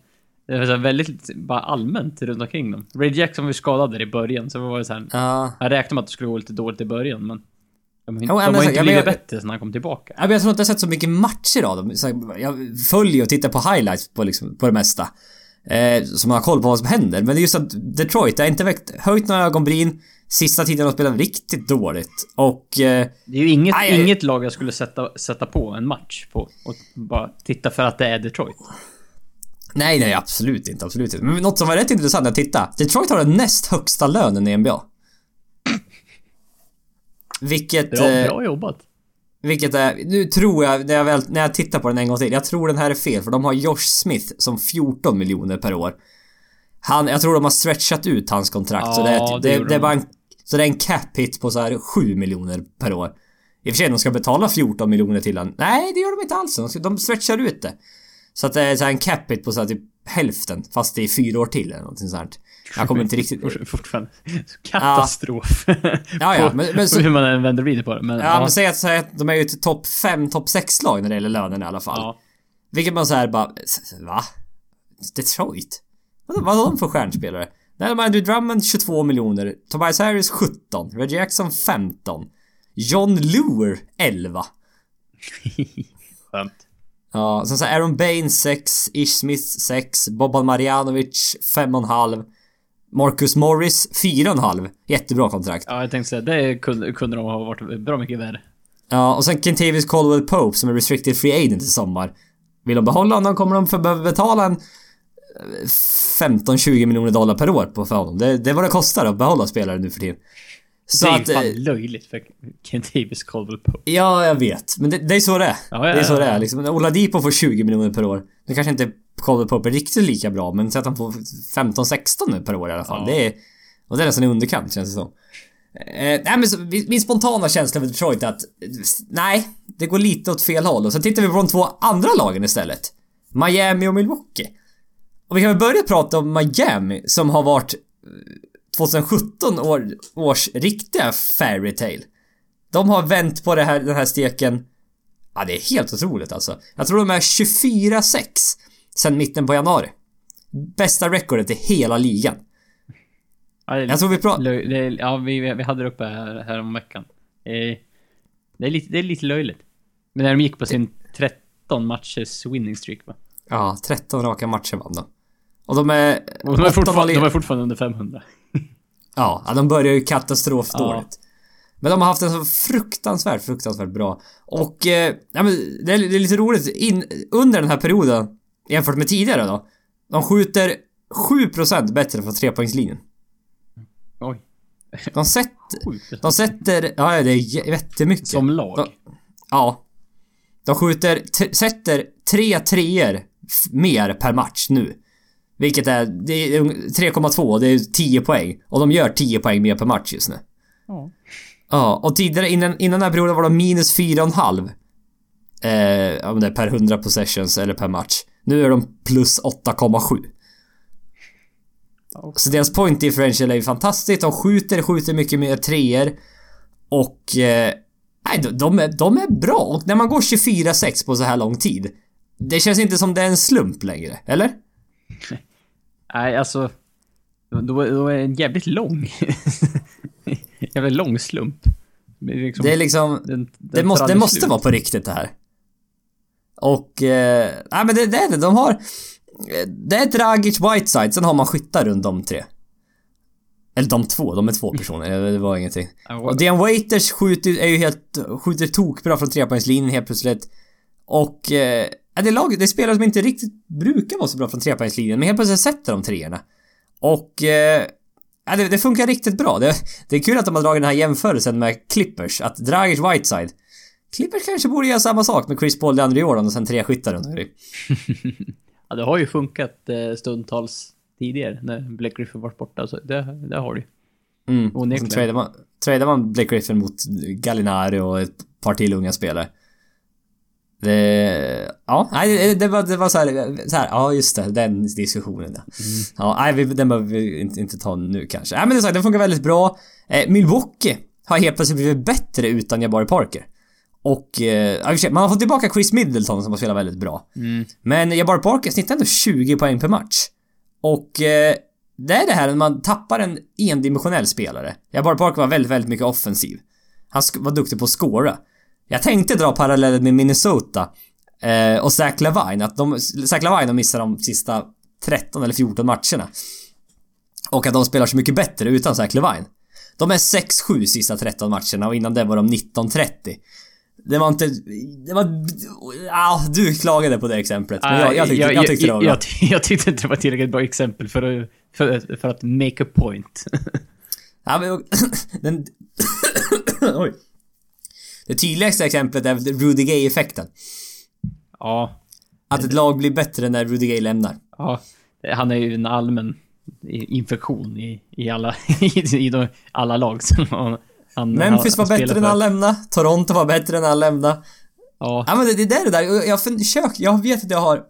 Det var så väldigt bara allmänt runt omkring dem. Ray Jackson var ju skadad där i början, så var det så här, Ja. Jag räknade med att det skulle gå lite dåligt i början, men... De, de Jo, men har inte jag blivit bättre sen han kom tillbaka. Ja, men jag tror inte jag sett så mycket matcher av dem. Jag följer och tittar på highlights på, liksom, på det mesta. Eh, man har koll på vad som händer. Men det är just att Detroit, det har inte väckt, höjt några ögonbryn. Sista tiden har de spelat riktigt dåligt. Och... Eh, Det är ju inget, aj. inget lag jag skulle sätta, sätta på en match på och bara titta för att det är Detroit. Nej, nej, absolut inte. Absolut inte. Men något som var rätt intressant att titta. Detroit har den näst högsta lönen i NBA. Vilket... Bra, eh, bra jobbat. Vilket är, nu tror jag, när jag, väl, när jag tittar på den en gång till, jag tror den här är fel för de har Josh Smith som 14 miljoner per år. Han, jag tror de har stretchat ut hans kontrakt så det, Ja, är- det det, det, är bara en, så det är en cap hit på så här 7 miljoner per år. I och för sig, de ska betala 14 miljoner till han. Nej, det gör de inte alls. De, ska, de stretchar ut det. Så att det är så en cap hit på så här typ hälften, fast det är fyra år till eller någonting sånt. Jag kommer inte riktigt... Fort- Fortfarande. Katastrof. Ja, ja, På- men- men så- Hur man än vänder och vrider på det. Men, Ja, men säg att, att de är ju ett topp 5, topp 6-lag när det gäller lönen i alla fall. ja. Vilket man såhär bara... Va? Detroit? Vad vad har de för stjärnspelare? Nej, de har Andrew Drummond 22 miljoner. Tobias Harris 17. Reggie Jackson 15. John Lure 11. Skönt. Ja, sen så Aaron Baines 6. Ish Smith 6. Boban Marjanovic 5,5. Marcus Morris 4,5. Jättebra kontrakt. Ja, jag tänkte säga, det kunde, kunde de ha varit bra mycket värre. Ja, och sen Kentavious Caldwell Pope som är restricted free agent i sommar. Vill de behålla honom kommer de för behöva betala en eh, 15-20 miljoner dollar per år på för honom. Det, det är vad det kostar att behålla spelare nu för tiden. Så det är att... ju eh, fan löjligt för Kent Davis Caldwell Pope. Ja, jag vet. Men det, det är så det är. Ja, ja, det är så det är. Liksom, Oladipo får 20 miljoner per år. Nu kanske inte Caldwell Pope är riktigt lika bra, men så att han får 15-16 nu per år i alla fall. Ja. Det är... Och det är nästan i underkant känns det som. Eh, nej men så, min min spontana känsla för Detroit är att... eh, Nej, det går lite åt fel håll. Och sen tittar vi på de två andra lagen istället. Miami och Milwaukee. Och vi kan väl börja prata om Miami som har varit eh, 2017 år, års riktiga fairytale. De har vänt på det här, den här steken. Ja, det är helt otroligt alltså. Jag tror de är 24-6 sen mitten på januari. Bästa recordet i hela ligan. Ja, det Jag tror vi är, ja, vi, vi hade det uppe här, här om veckan. Det, är lite, det är lite löjligt. Men när de gick på sin 13 matchers winning streak va? Ja, 13 raka matcher vann de. Och de är... Och de är, fortfarande, de är fortfarande under 500. Ja, ja, de börjar ju katastrofdåligt. Men de har haft en så fruktansvärt, fruktansvärt bra. Och, eh, ja, men det, är, det är lite roligt. In, under den här perioden, jämfört med tidigare då. De skjuter 7% bättre från trepoängslinjen. Oj. De sätter... De sätter... Ja, det är jä- jättemycket. Som lag. De, ja. De skjuter... T- sätter tre treor mer per match nu. Vilket är... Det är 3,2. Det är 10 poäng. Och de gör 10 poäng mer per match just nu. Ja. Ja, och tidigare innan, innan den här perioden var de minus 4,5. Eh, om det är per 100 possessions eller per match. Nu är de plus 8,7. Ja. Så deras point differential är ju fantastiskt. De skjuter, skjuter mycket mer treor Och... Eh, nej, de, de, är, de är bra. Och när man går 24-6 på så här lång tid. Det känns inte som det är en slump längre, eller? Nej, alltså... Då, då är en jävligt lång... jävligt lång slump. Det är liksom, Det är liksom... den, den Det måste, det måste vara på riktigt det här. Och... Eh, nej men det, det är det. De har... Det är Dragic Whiteside, sen har man skyttar runt de tre. Eller de två, de är två personer. Det var ingenting. Och Dean Waiters skjuter, är ju helt... Skjuter tokbra från trepoängslinjen helt plötsligt. Och... Eh, det är lag, det är spelare som inte riktigt brukar vara så bra från trepoängslinjen, men helt plötsligt sätter de treorna. Och... Eh, det, det funkar riktigt bra. Det, det är kul att de har dragit den här jämförelsen med Clippers, att Dragic Whiteside Clippers kanske borde göra samma sak med Chris Paul, DeAndre Jordan och sen tre skyttar runt omkring. Ja, det har ju funkat eh, stundtals tidigare när Blake Griffin varit borta. Så det, det har det ju. Mm. Och sen Onekligen. tradar man, tradar man Blake Griffin mot Gallinari och ett par till unga spelare. Det... Ja, nej, det, var, det var så här, så här, ja just det, den diskussionen ja. Ja, nej, vi, den behöver vi inte, inte ta nu kanske. Nej men det är sagt, den funkar väldigt bra. Eh, Milwaukee har helt plötsligt blivit bättre utan Jabari Parker. Och, eh, man har fått tillbaka Chris Middleton som har spelat väldigt bra. Men Jabari Parker snittar ändå 20 poäng per match. Och eh, det är det här när man tappar en endimensionell spelare. Jabari Parker var väldigt, väldigt mycket offensiv. Han var duktig på att scora. Jag tänkte dra parallellen med Minnesota eh, och Zach Lavine. Att de, Zach Lavine har missat de sista 13 eller 14 matcherna. Och att de spelar så mycket bättre utan Zach Lavine. De är 6-7 sista 13 matcherna och innan det var de 19-30. Det var inte... Det var... Ja, du klagade på det exemplet. Men jag, jag, tyckte, jag, tyckte det var bra. jag, jag, jag tyckte inte det var tillräckligt bra exempel för att, för, för att make a point. Ja, men, den... Oj. Det tydligaste exemplet är Rudy Gay-effekten. ja, Att ett lag blir bättre när Rudy Gay lämnar. ja. Han är ju en allmän infektion i, i alla, i, de, alla lag som han, Memphis var bättre när han lämnade. Toronto var bättre när han lämnade. Ja, Ja men det, det är det där. Jag försöker, jag vet att jag har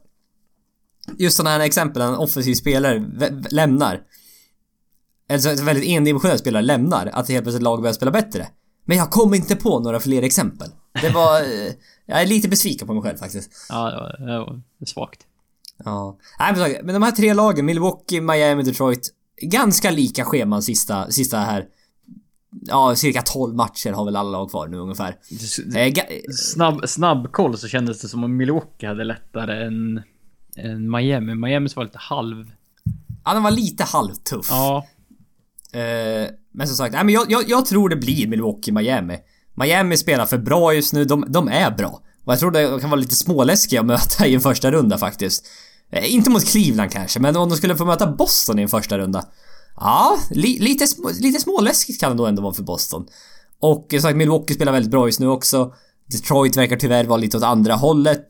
just sådana här exempel, en offensiv spelare lämnar. Alltså en väldigt endimensionell spelare lämnar, att helt plötsligt lag börjar spela bättre. Men jag kom inte på några fler exempel. Det var... eh, jag är lite besviken på mig själv faktiskt. ja, det var- det var svagt. Ja. Nej men, de här tre lagen, Milwaukee, Miami, Detroit. Ganska lika scheman sista, sista här. Ja, cirka 12 matcher har väl alla lag kvar nu ungefär. Eh, Snabb, snabb koll så kändes det som om Milwaukee hade lättare än, än Miami. Miami var lite halv... ja, den var lite halvtuff. Ja, Eh, men som sagt, nej, men jag, jag, jag tror det blir Milwaukee-Miami. Miami spelar för bra just nu, de, de är bra. Och jag tror det kan vara lite småläskiga att möta i en första runda faktiskt. Eh, inte mot Cleveland kanske, men om de skulle få möta Boston i en första runda. Ja, li, lite, lite småläskigt kan det nog ändå vara för Boston. Och eh, som sagt, Milwaukee spelar väldigt bra just nu också. Detroit verkar tyvärr vara lite åt andra hållet.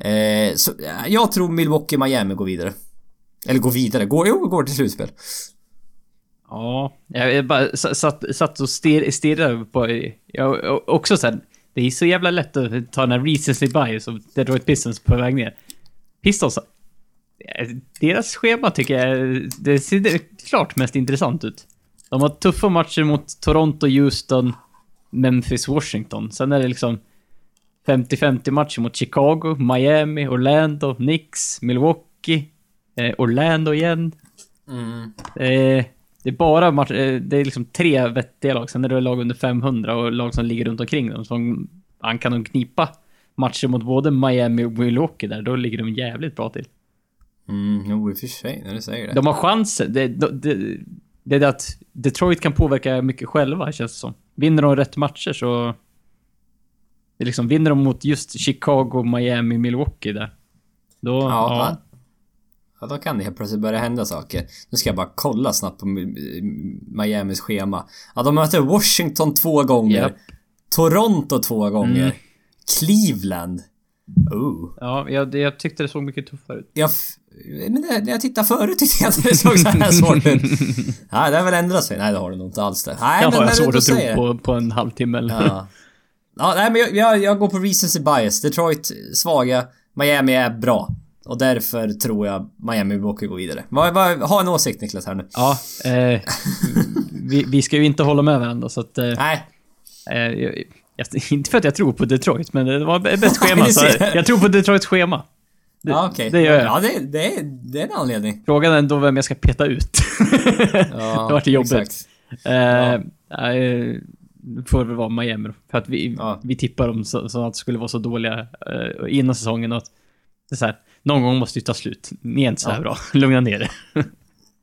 Eh, så eh, jag tror Milwaukee-Miami går vidare. Eller går vidare, går, jo, går till slutspel. Ja, jag bara satt, satt och stir, stirrade på... Jag, också såhär, det är så jävla lätt att ta den här recency bias och Detroit Pistons på väg ner. Pistons, eh, deras schema tycker jag, det ser klart mest intressant ut. De har tuffa matcher mot Toronto, Houston, Memphis, Washington. Sen är det liksom 50-50 matcher mot Chicago, Miami, Orlando, Knicks, Milwaukee, eh, Orlando igen. Eh, det är bara match, eh, det är liksom tre vettiga lag. Sen är det lag under 500 och lag som ligger runt omkring dem. Som han kan nog knipa matcher mot både Miami och Milwaukee där. Då ligger de jävligt bra till. Mm, jo i och för sig, när du säger det. De har chansen. Det, det, det, det är det att Detroit kan påverka mycket själva, känns det som. vinner de rätt matcher så... Liksom, vinner de mot just Chicago, Miami, Milwaukee där. Då... Ja, Ja. Ja. då kan det helt plötsligt börja hända saker. Nu ska jag bara kolla snabbt på Mi- Miamis schema. Ja, de möter Washington två gånger. Japp. Toronto två gånger. Mm. Cleveland. Oh. Ja, jag, jag tyckte det såg mycket tuffare ut. Jag... Men det, när jag tittade förut tyckte jag inte det såg så här svårt ut. Nej, det har väl ändrat sig. Nej, det har det nog inte alls det. Nej, Jag men har när svårt att tro det. på, på en halvtimme eller... Ja. ja, nej men jag, jag, jag går på recency bias. Detroit svaga. Miami är bra. Och därför tror jag Miami Milwaukee går vidare. Ha en åsikt Niklas här nu. Ja, eh, vi, vi ska ju inte hålla med varandra så att... Eh, Nej, eh, jag, inte för att jag tror på Detroit, men det var bäst schema. Så jag tror på Detroits schema. Det, ja okej. det gör jag. Ja, det, det, är, det är en anledning. Frågan är ändå vem jag ska peta ut. Ja, det vart jobbigt. exakt. Eh, nej, det får väl vara Miami. För att vi, Ja. vi tippar dem så, så att det skulle vara så dåliga eh, innan säsongen och att det är så här, någon gång måste det ta slut. Ni är inte så här Ja. bra. Lugna ner er.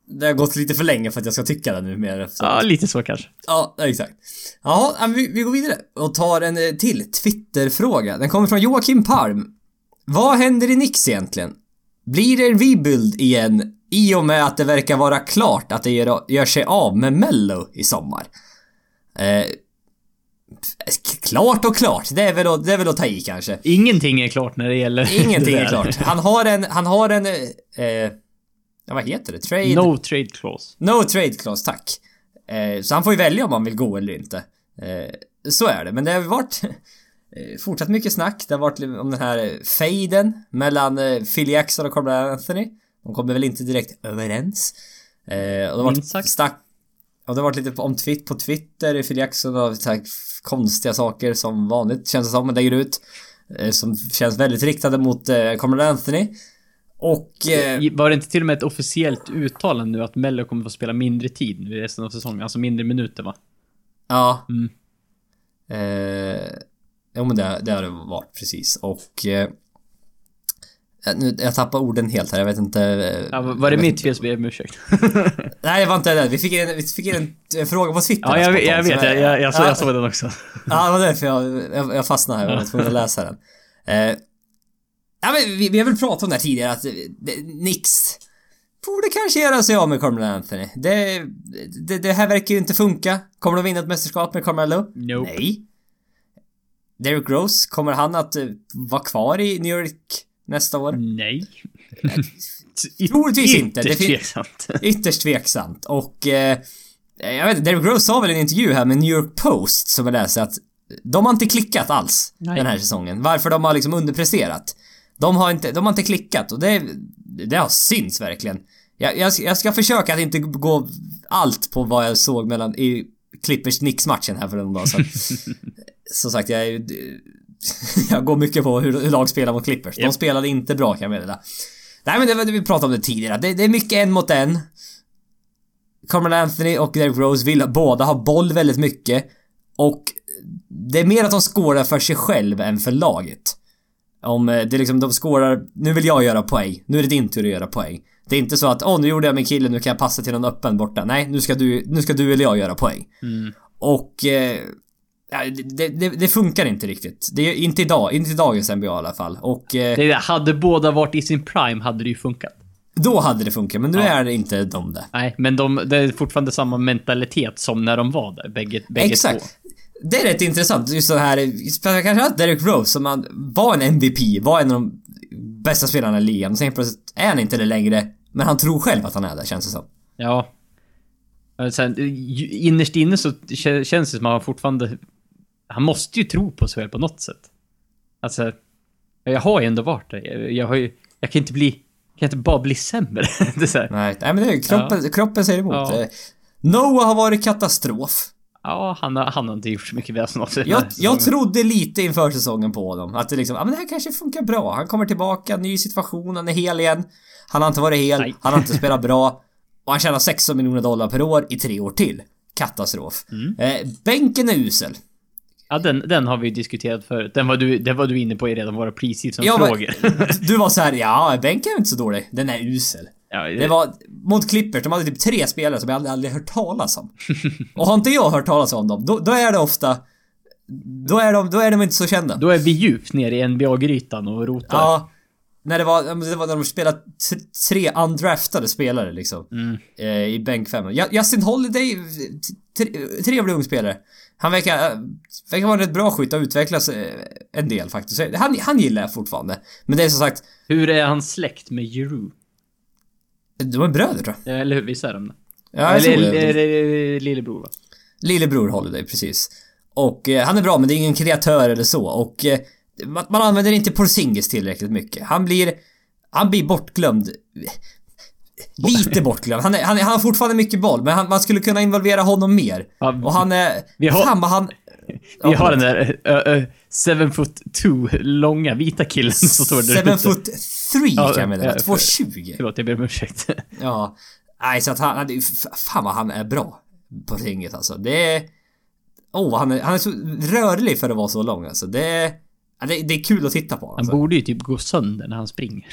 Det har gått lite för länge för att jag ska tycka det nu mer. Så. ja, lite så kanske. Ja, exakt. Ja, vi, vi går vidare och tar en eh, till Twitter-fråga. Den kommer från Joakim Palm. Vad händer i Nix egentligen? Blir det en rebuild igen i och med att det verkar vara klart att det gör, gör sig av med Mello i sommar? Eh, klart och klart, det är, väl att, det är väl att ta i kanske. Ingenting är klart när det gäller Ingenting det är klart. Han har en, han har en, eh, vad heter det? Trade? No trade clause. No trade clause, tack. Eh, så han får ju välja om han vill gå eller inte. Eh, så är det, men det har varit eh, fortsatt mycket snack. Det har varit om den här eh, fejden mellan eh, Phil Jackson och Carmelo Anthony. De kommer väl inte direkt överens. Eh, och det har varit snack och det har varit lite om twitt på Twitter, Phil Jackson här konstiga saker som vanligt känns det som, man lägger ut. Eh, som känns väldigt riktade mot eh, Carmelo Anthony. Och... Eh, Var det inte till och med ett officiellt uttalande nu att Mello kommer få spela mindre tid nu i resten av säsongen? Alltså mindre minuter va? Ja. Mm. Eh, jo men det, det har det varit precis och... Eh, nu, jag tappar orden helt här, jag vet inte... eh, Ja, var det mitt fel så ber jag om ursäkt. Nej det var inte det. Vi fick in, vi fick in en, en fråga på Twitter. Ja, jag, jag vet. Jag, jag, jag, så, ja, jag såg den också. Ja, det var därför jag, jag, jag fastnade här. Jag var tvungen att läsa den. Eh, ja, men vi, vi har väl pratat om det här tidigare att eh, det, Nix borde kanske göra sig av med Carmelo Anthony. Det, det, det här verkar ju inte funka. Kommer de vinna ett mästerskap med Carmelo? Nope. Nej. Derrick Rose, kommer han att eh, vara kvar i New York nästa år? Nej. Troligtvis inte. Ytterst tveksamt. Ytterst tveksamt och eh, jag vet inte, Derrick Rose sa väl i en intervju här med New York Post som jag läste att de har inte klickat alls Nej. den här säsongen. Varför de har liksom underpresterat. De har inte, de har inte klickat och det, det har synts verkligen. Jag, jag, jag ska försöka att inte gå allt på vad jag såg mellan i Clippers Knicks matchen här för en dag sedan. Som sagt, jag är Jag går mycket på hur, lag spelar mot Clippers. De Japp. spelade inte bra kan jag meddela. Nej men det var det vi pratade om det tidigare. Det, det är mycket en mot en. Carmelo Anthony och Derrick Rose vill båda ha boll väldigt mycket. Och det är mer att de skårar för sig själv än för laget. Om eh, det är liksom, de skårar, nu vill jag göra poäng. Nu är det din tur att göra poäng. Det är inte så att, åh nu gjorde jag min kille, nu kan jag passa till någon öppen borta. Nej, nu ska du, nu ska du eller jag göra poäng. Mm. Och... Eh, det, det, det funkar inte riktigt. Det är inte idag, inte i dagens NBA i alla fall. Och eh, Det, hade båda varit i sin prime hade det ju funkat. då hade det funkat, men nu Ja. är det inte de där. Nej, men de, det är fortfarande samma mentalitet som när de var där, bägge, bägge Exakt. två. Det är rätt intressant, just så här, kanske att Derek Rose som man var en MVP, var en av de bästa spelarna i ligan. Sen plötsligt är han inte det längre, men han tror själv att han är det, känns det som. Ja. Sen, innerst inne så kä- känns det som att han fortfarande... Han måste ju tro på sig själv på något sätt. Alltså, jag har ju ändå varit där. Jag, jag har ju... Jag kan inte bli... Jag kan inte bara bli sämre. det är Nej, nej men det är kroppen, kroppen säger emot. Ja. Noah har varit katastrof. Ja, han har, han har inte gjort så mycket väsen av sig. Jag, jag trodde lite inför säsongen på honom. Att det liksom, ja men det här kanske funkar bra. Han kommer tillbaka, ny situation, han är hel igen. Han har inte varit hel, Nej. han har inte spelat bra. Och han tjänar 16 miljoner dollar per år i tre år till. Katastrof. Mm. Eh, bänken är usel. Ja, den, den har vi diskuterat förut. Den var du, den var du inne på i redan våra Ja, men- preseason-frågor. Du var så här, ja, bänken är inte så dålig. Den är usel. ja, Det var... mot Clippers, de hade typ tre spelare som jag aldrig, aldrig hört talas om. Och har inte jag hört talas om dem, då, då är det ofta... Då är, de, då är de inte så kända. Då är vi djupt ner i NBA-grytan och rotar. Ja. När det var, det var när de spelade tre undraftade spelare liksom. Mm. Eh, I bänkfemman. Justin Holiday, trevlig ung spelare. Han verkar, eh, verkar vara en rätt bra skytt och utvecklas eh, en del faktiskt. Han, han gillar jag fortfarande. Men det är som sagt, Hur är han släkt med Giroud? de är bröder tror jag. Eller hur? Visst är de det? Ja, jag tror Eller är det lillebror va? Lillebror Holiday, precis. Och eh, han är bra men det är ingen kreatör eller så och eh, man, man använder inte Porzingis tillräckligt mycket. Han blir... Han blir bortglömd. Lite bortglömd. Han, är, han, är, han har fortfarande mycket boll men han, man skulle kunna involvera honom mer. Ja, Och han är... vi har- Fan vad han... Vi har den där uh, uh, seven foot two långa vita killen som står där Seven ute. foot three Ja, kan jag meddela. ja, för- 2,20. Förlåt, jag ber om ursäkt. Ja. Nej, så att han... fan vad han är bra. På ringet alltså. Det är... Åh, oh, han, är, han är så rörlig för att vara så lång alltså. Det är... Det, det är kul att titta på. Han Alltså. borde ju typ gå sönder när han springer.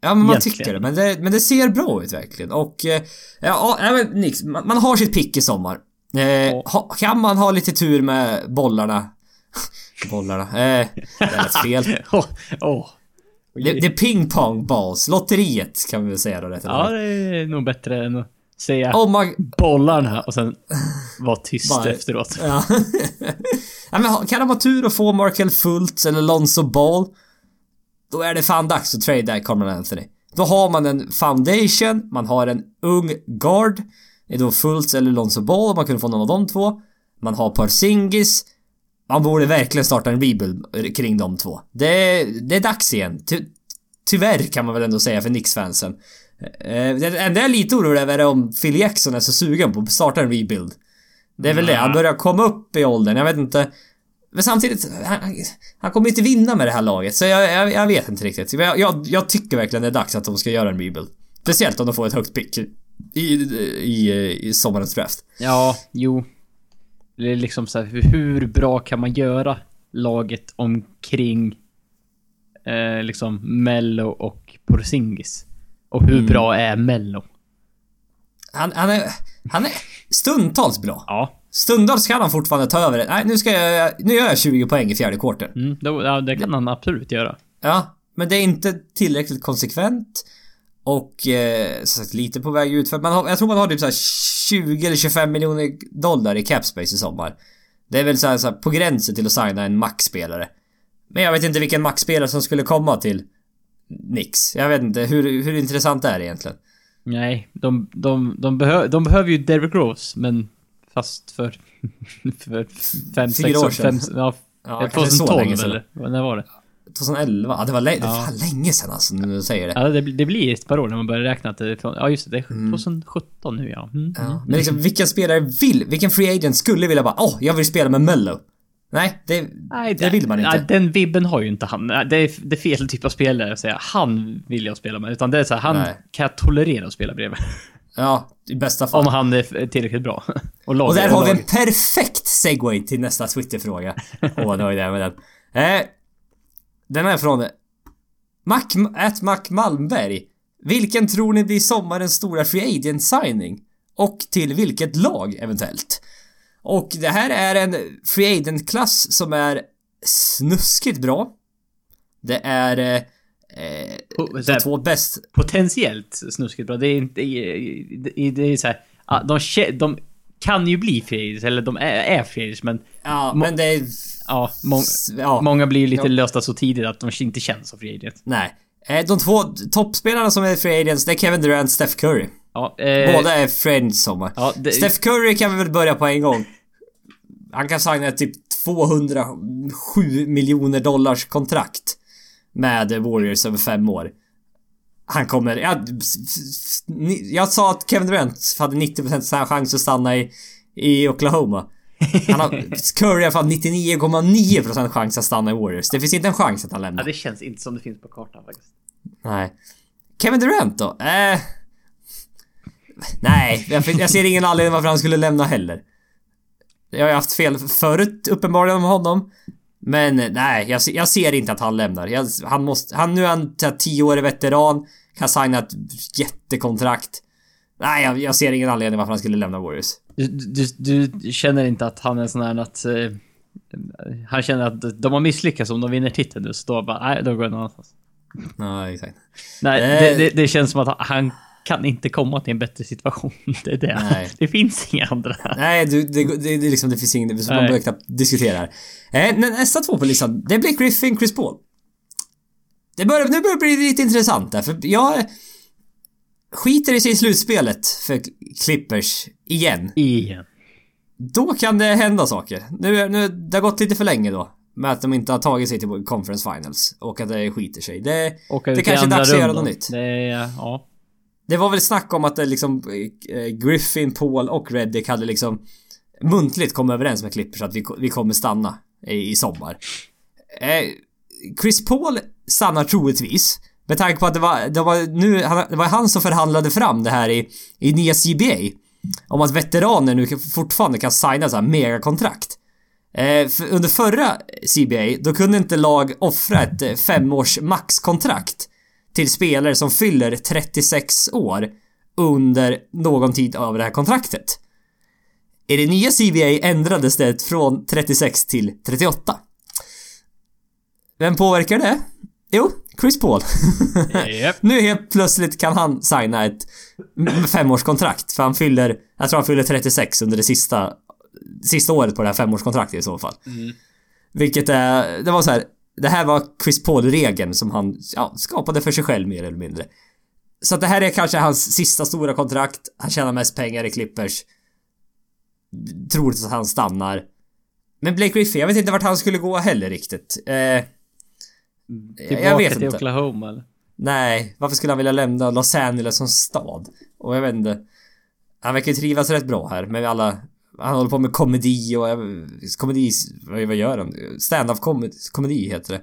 Ja men man Egentligen. tycker det. Men, det. men det ser bra ut verkligen. Och... eh, Ja, ja men Nix, man, man har sitt pick i sommar. Eh, ha, kan man ha lite tur med bollarna... bollarna. Eh, det lät fel. Åh. åh. Det, det är ping pong balls. Lotteriet kan vi väl säga då rätt Ja, det är nog bättre än att säga Oh my... bollarna och sen vara tyst efteråt. Ja. men kan de ha tur och få Markel Fultz eller Lonzo Ball Då är det fan dags att trada Carmen Anthony. Då har man en foundation, man har en ung guard. Det är då Fultz eller Lonzo Ball om man kunde få någon av de två. Man har Porzingis. Man borde verkligen starta en rebuild kring de två. Det, det är dags igen. Ty, tyvärr kan man väl ändå säga för Knicks-fansen. Eh, det enda jag är lite orolig över är om Phil Jackson är så sugen på att starta en rebuild. Det är väl det, han börjar komma upp i åldern, jag vet inte. Men samtidigt, han, han kommer inte vinna med det här laget, så jag, jag, jag vet inte riktigt. Jag, jag, jag tycker verkligen det är dags att de ska göra en rebuild. Speciellt om de får ett högt pick i, i, i, sommarens draft. Ja, jo. Det är liksom så här, hur- hur bra kan man göra laget omkring eh, liksom Mello och Porzingis? Och hur Mm. bra är Mello? Han, han är, han är stundtals bra. Ja, Stundtals kan han fortfarande ta över det. Nej, nu ska jag, nu gör jag 20 poäng i fjärde kvarten. mm, då, ja det kan han absolut göra. Ja, men det är inte tillräckligt konsekvent. Och eh, som sagt lite på väg ut för man har, jag tror man har typ så här 20 eller 25 miljoner dollar i capspace i sommar. Det är väl så här, så här på gränsen till att signa en max-spelare. Men jag vet inte vilken max-spelare som skulle komma till Nix. Jag vet inte, hur, hur intressant är det egentligen? Nej, de, de, de, behö, de behöver ju Derrick Rose, men fast för... för fem, sex år sedan. Fem, ja, Ja, kanske så 2012 länge sedan. eller? När var det? 2011? Ja, det var, lä- det var Ja. fan länge sedan alltså, när du säger det. Ja, det, det blir ett par år när man börjar räkna att det från... Ja, just det. Det är 2017 nu ja. Mm. Ja. Men liksom, vilken spelare vill, vilken free agent skulle vilja bara åh, jag vill spela med Mello? Nej, det, Nej, det vill man inte. Nej, den vibben har ju inte han. Det är, det är fel typ av spelare att säga han vill jag spela med. Utan det är så här, han Nej. kan jag tolerera att spela bredvid. Ja, i bästa fall. Om han är tillräckligt bra. Och, Och där har vi en perfekt segway till nästa Twitterfråga. Åh, vad nöjd jag är med den. Eh, den är från Mac, at Mac Malmberg. Vilken tror ni blir sommarens stora free agent signing? Och till vilket lag eventuellt? Och det här är en free agent-klass som är snuskigt bra. Det är eh, eh, Po- de här, två bäst... Potentiellt snuskigt bra. Det är inte... Det, det är så här, de, de kan ju bli free agents, eller de är, är free agents, men Ja, men det är... ja, mång, Ja. många blir lite Ja. lösta så tidigt att de inte känns som free agents. Nej. Eh, De två toppspelarna som är free agents, det är Kevin Durant och Steph Curry. Ja, eh, Båda är friends sommar. Ja, det, Steph Curry kan vi väl börja på en gång. Han kan signa typ 207 miljoner dollars kontrakt med Warriors över fem år. Han kommer... Jag, jag sa att Kevin Durant hade 90% chans att stanna i, i Oklahoma. Han har, Curry har fan 99,9% chans att stanna i Warriors. Det finns inte en chans att han lämnar. ja, det känns inte som det finns på kartan faktiskt. Nej. Kevin Durant då? Eh... Nej, jag, jag ser ingen anledning varför han skulle lämna heller. Jag har ju haft fel förut uppenbarligen om honom. Men nej, jag, jag ser inte att han lämnar. Jag, han måste... Han, nu är han så här 10 år veteran. Kan signa ett jättekontrakt. Nej, jag, jag ser ingen anledning varför han skulle lämna Warriors. Du, du, du känner inte att han är sån här att... Eh, han känner att de har misslyckats om de vinner titeln nu, så då bara, nej, då går jag någon annanstans. Nej, exakt. Nej, Eh. det, det, det känns som att han kan inte komma till en bättre situation. Det det. Det finns inga andra. Nej, du, det, det, det, liksom, det finns inget, man behöver knappt diskutera här. Eh, nästa två på listan, det Blake Griffin, Chris Paul. Det börjar, nu börjar det bli lite intressant där, för jag skiter i sig i slutspelet för Clippers igen. Igen. Då kan det hända saker. Nu, nu, det har gått lite för länge då. Med att de inte har tagit sig till Conference Finals och att det skiter sig. Det, det kanske är dags att göra något nytt. Det ja. Det var väl snack om att det liksom eh, Griffin, Paul och Reddick hade liksom muntligt kommit överens med Clippers att vi, vi kommer stanna i, i sommar. Eh, Chris Paul stannar troligtvis. Med tanke på att det var, det var nu, han, det var han som förhandlade fram det här i, i nya CBA. Om att veteraner nu fortfarande kan signa så här megakontrakt. Eh, för under förra CBA, då kunde inte lag offra ett eh, femårs maxkontrakt till spelare som fyller 36 år under någon tid av det här kontraktet. I det nya CBA ändrades det från 36 till 38. Vem påverkar det? Jo, Chris Paul. Japp. nu helt plötsligt kan han signa ett femårskontrakt för han fyller, jag tror han fyller 36 under det sista, sista året på det här femårskontraktet i så fall. Vilket är, det var så här. Det här var Chris Paul-regeln som han ja, skapade för sig själv mer eller mindre. Så att det här är kanske hans sista stora kontrakt. Han tjänar mest pengar i Clippers. Troligt att han stannar. Men Blake Griffin, jag vet inte vart han skulle gå heller riktigt. Eh, Tillbaka jag vet till inte. Oklahoma eller? nej, varför skulle han vilja lämna Los Angeles som stad? Och jag vet inte. Han verkar ju trivas rätt bra här med alla... Han håller på med komedi och... Komedi... Vad gör han? Stand-up komedi, komedi heter det.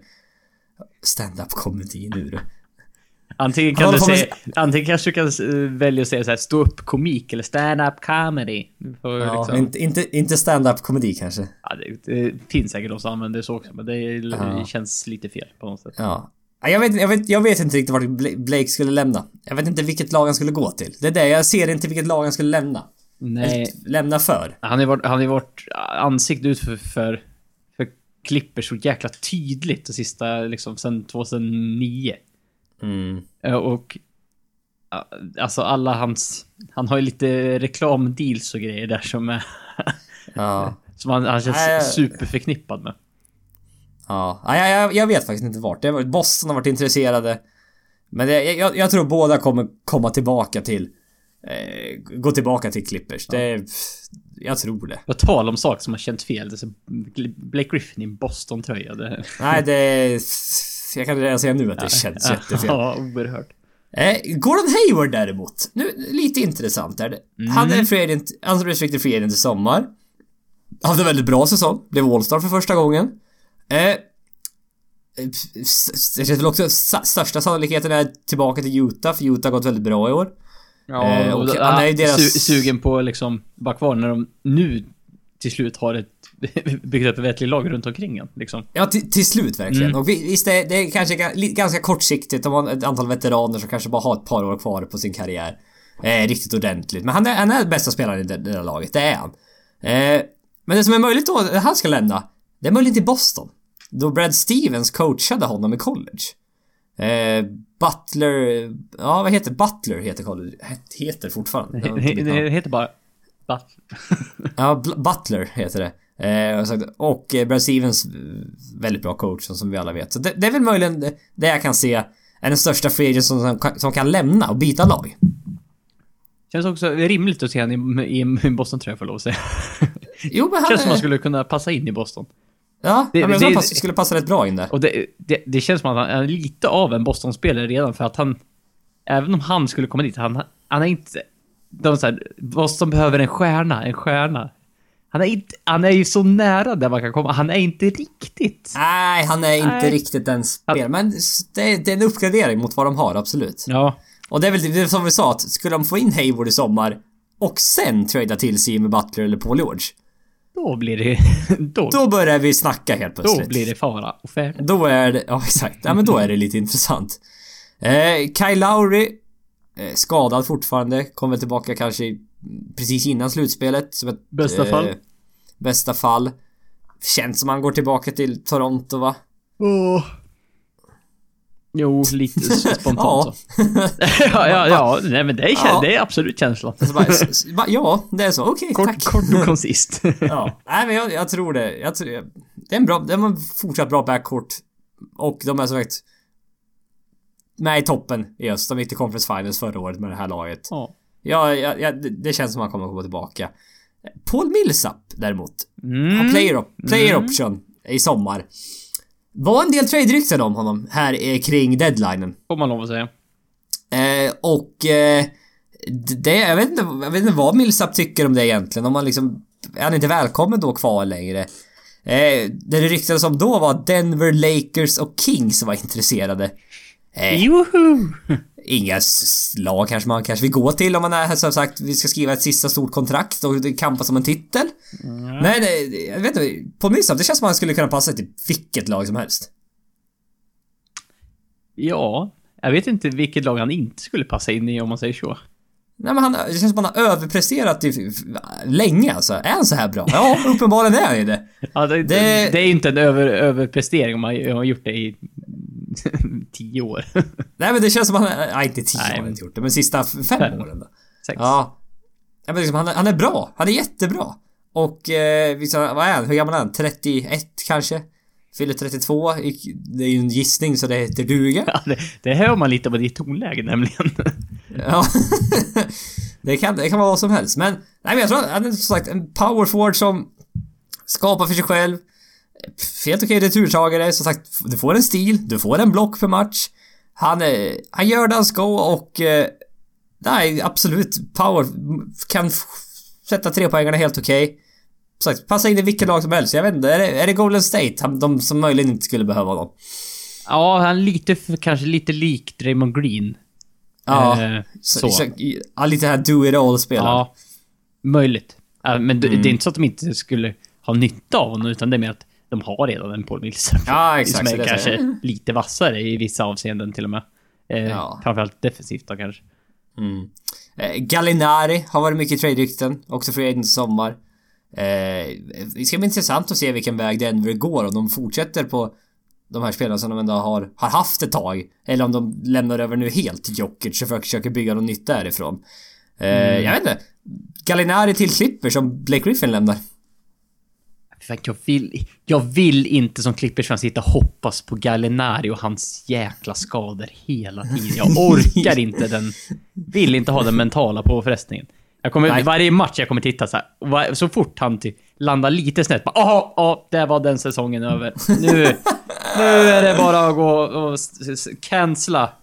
Stand-up komedi nu du. Antingen kan du säga, antingen kanske du kan eh, välja att säga så här stå upp komik eller stand-up comedy. Ja, liksom, inte, inte, inte stand-up komedi kanske. ja, det, det finns säkert de som använder så också, men det Ja. känns lite fel på något sätt. Ja. Ja, Jag vet, jag, vet, jag vet inte riktigt vart Bla- Blake skulle lämna. Jag vet inte vilket lag han skulle gå till. Det är det, jag ser inte vilket lag han skulle lämna. Nej, lämna för. han har ju han ju varit ansikte ut för, för, för Clippers så jäkla tydligt de sista, liksom sen 2009. Mm. Eh, Och alltså alla hans, han har ju lite reklamdeals och grejer där som är, Ja. som han, han känns Nej. superförknippad med. Ja, ja jag, jag, jag vet faktiskt inte vart. Det var, Boston har varit intresserade. Men det, jag, jag tror båda kommer komma tillbaka till... Eh, gå tillbaka till Clippers. Det... Jag tror det. På tal om saker som har känt fel. Det Blake Griffin i en Boston-tröja. Det... Nej, det... Jag kan redan säga nu att det känns jättefel. Ja, oerhört. Eh, Gordon Hayward däremot. Nu, lite intressant är det. Han är free agent, unrestricted free agent i sommar. Hade en väldigt bra säsong. Blev All-star för första gången. Eh, det känns väl också största sannolikheten är tillbaka till Utah, för Utah har gått väldigt bra i år. Ja, Eh, och han är ju deras- su sugen på liksom vara kvar när de nu till slut har ett byggt upp ett vettigt lag runt omkring liksom. Ja, till, till slut verkligen. Mm. Och vi- visst, det, det är kanske ganska kortsiktigt. De har ett antal veteraner som kanske bara har ett par år kvar på sin karriär. Eh, riktigt ordentligt. Men han är, han är bästa spelaren i det, det där laget, det är han. Eh, men det som är möjligt då, att han ska lämna, det är möjligt i Boston. Då Brad Stevens coachade honom i college. Eh, Butler... Ja, vad heter Butler? Heter. Het- Heter fortfarande. Det heter bara... Va? Ja, Butler heter det. Eh, och eh, Brad Stevens, eh, väldigt bra coach som- vi alla vet. Så det, det är väl möjligen det- jag kan se är den största free som, som, kan- lämna och byta lag. Känns också rimligt att se han i, i en Boston-tröja får jag lov att säga. Jo, men han... Känns som han skulle kunna passa in i Boston. Ja, Det- men det- det, pass, skulle passa rätt bra in där. Och det, det, det känns som att han är lite av en Boston-spelare redan för att han... Även om han skulle komma dit, han, han är inte... De så här, Boston behöver en stjärna, en stjärna. Han är, inte, han är ju så nära där man kan komma. Han är inte riktigt. Nej, han är inte Nej. riktigt den spelaren. Men det, det är en uppgradering mot vad de har, absolut. Ja. Och det är väl det är som vi sa, att skulle de få in Hayward i sommar och sen trada till sig med Butler eller Paul George. Då blir det... Då, Då börjar vi snacka helt då plötsligt. blir det fara och färd. Då är det, ja exakt. Ja men då är det lite intressant. Eh, Kyle Lowry Eh, skadad fortfarande. Kommer tillbaka kanske precis innan slutspelet. Som ett, Bästa fall. Bästa fall. Känns som han går tillbaka till Toronto va? Åh. Jo, lite spontant Ja. så. ja, ja, ja. Nej men det är, Ja. det är absolut känslan. Så bara, s- s- bara, ja, det är så. Okej, Kort, tack. kort och koncist. Ja, nej men jag, jag tror det. Jag tror, det är en bra, det är en fortsatt bra backcourt. Och de är som sagt med i toppen i öst. De gick till Conference Finals förra året med det här laget. ja. Ja, ja, det, känns som att han kommer att komma tillbaka. Paul Millsap däremot. Mm. Har player, op player option i sommar. Var en del trade-rykten om honom här eh, kring deadlinen. Får man lov att säga. Eh, och eh, det, jag vet, inte, jag vet inte vad Millsap tycker om det egentligen. Om man liksom... Är han inte välkommen då kvar längre? Eh, det ryktades om då var Denver, Lakers och Kings var intresserade. Eh, Joho! Inga lag kanske man kanske vill gå till om man är som sagt vi ska skriva ett sista stort kontrakt och det kampas om en titel. Men eh, jag vet inte, på Millsap det känns som att han skulle kunna passa till vilket lag som helst. Ja, jag vet inte vilket lag han inte skulle passa in i om man säger så. Nej men han, det känns som att han har överpresterat i, länge alltså. Är han så här bra? Ja, uppenbarligen är han ju det. Ja, det, Det- det... är inte en över, överprestering om man har gjort det i tio år. Nej men det känns som att han, nej inte tio Nej, har han men- inte gjort det, men sista fem Fem. åren då. Sex. Ja. ja men liksom, han, är- han är bra. Han är jättebra. Och eh, vissa, vad är han? Hur gammal är han? 31 kanske? Fyller 32. I- Det är ju en gissning så det heter duga. Ja, det, det hör man lite på ditt tonläge nämligen. Ja. det, kan, det kan vara vad som helst. Men, nej men jag tror att han är som sagt en power forward som skapar för sig själv. Helt okej returtagare. Som sagt, du får en stil, du får en block per match. Han, eh, han gör det han ska och... Eh, nej, absolut. Power. Kan sätta tre poängarna helt okej. Som sagt, passa in i vilket lag som helst. Jag vet inte, är det, är det Golden State? De som möjligen inte skulle behöva honom. ja, han är lite, kanske lite lik Draymond Green. Ja. Eh, Så. så. ja, lite här do it all-spelare. Ja, möjligt. Men det- Mm. det är inte så att de inte skulle ha nytta av honom, utan det är mer att de har redan en Paul Millsap. Ja, exakt. Som är det är kanske lite vassare i vissa avseenden till och med. Eh, Ja. Framförallt defensivt då kanske. Mm. Eh, Gallinari har varit mycket trade-rykten. Också free agent i sommar. Eh, det ska bli intressant att se vilken väg Denver går. Om de fortsätter på de här spelarna som de ändå har, har haft ett tag. Eller om de lämnar över nu helt till Jokic och försöker bygga något nytt därifrån. Eh, Jag vet inte. Gallinari till Clippers som Blake Griffin lämnar. Jag vill, jag vill inte som Clippers-fan sitta och hoppas på Gallinari och hans jäkla skador hela tiden. Jag orkar inte den... Vill inte ha den mentala påfrestningen. Jag kommer, Nej. varje match jag kommer titta så här, så fort han typ landar lite snett, bara åh, åh, där var den säsongen över. Nu, nu är det bara att gå och cancella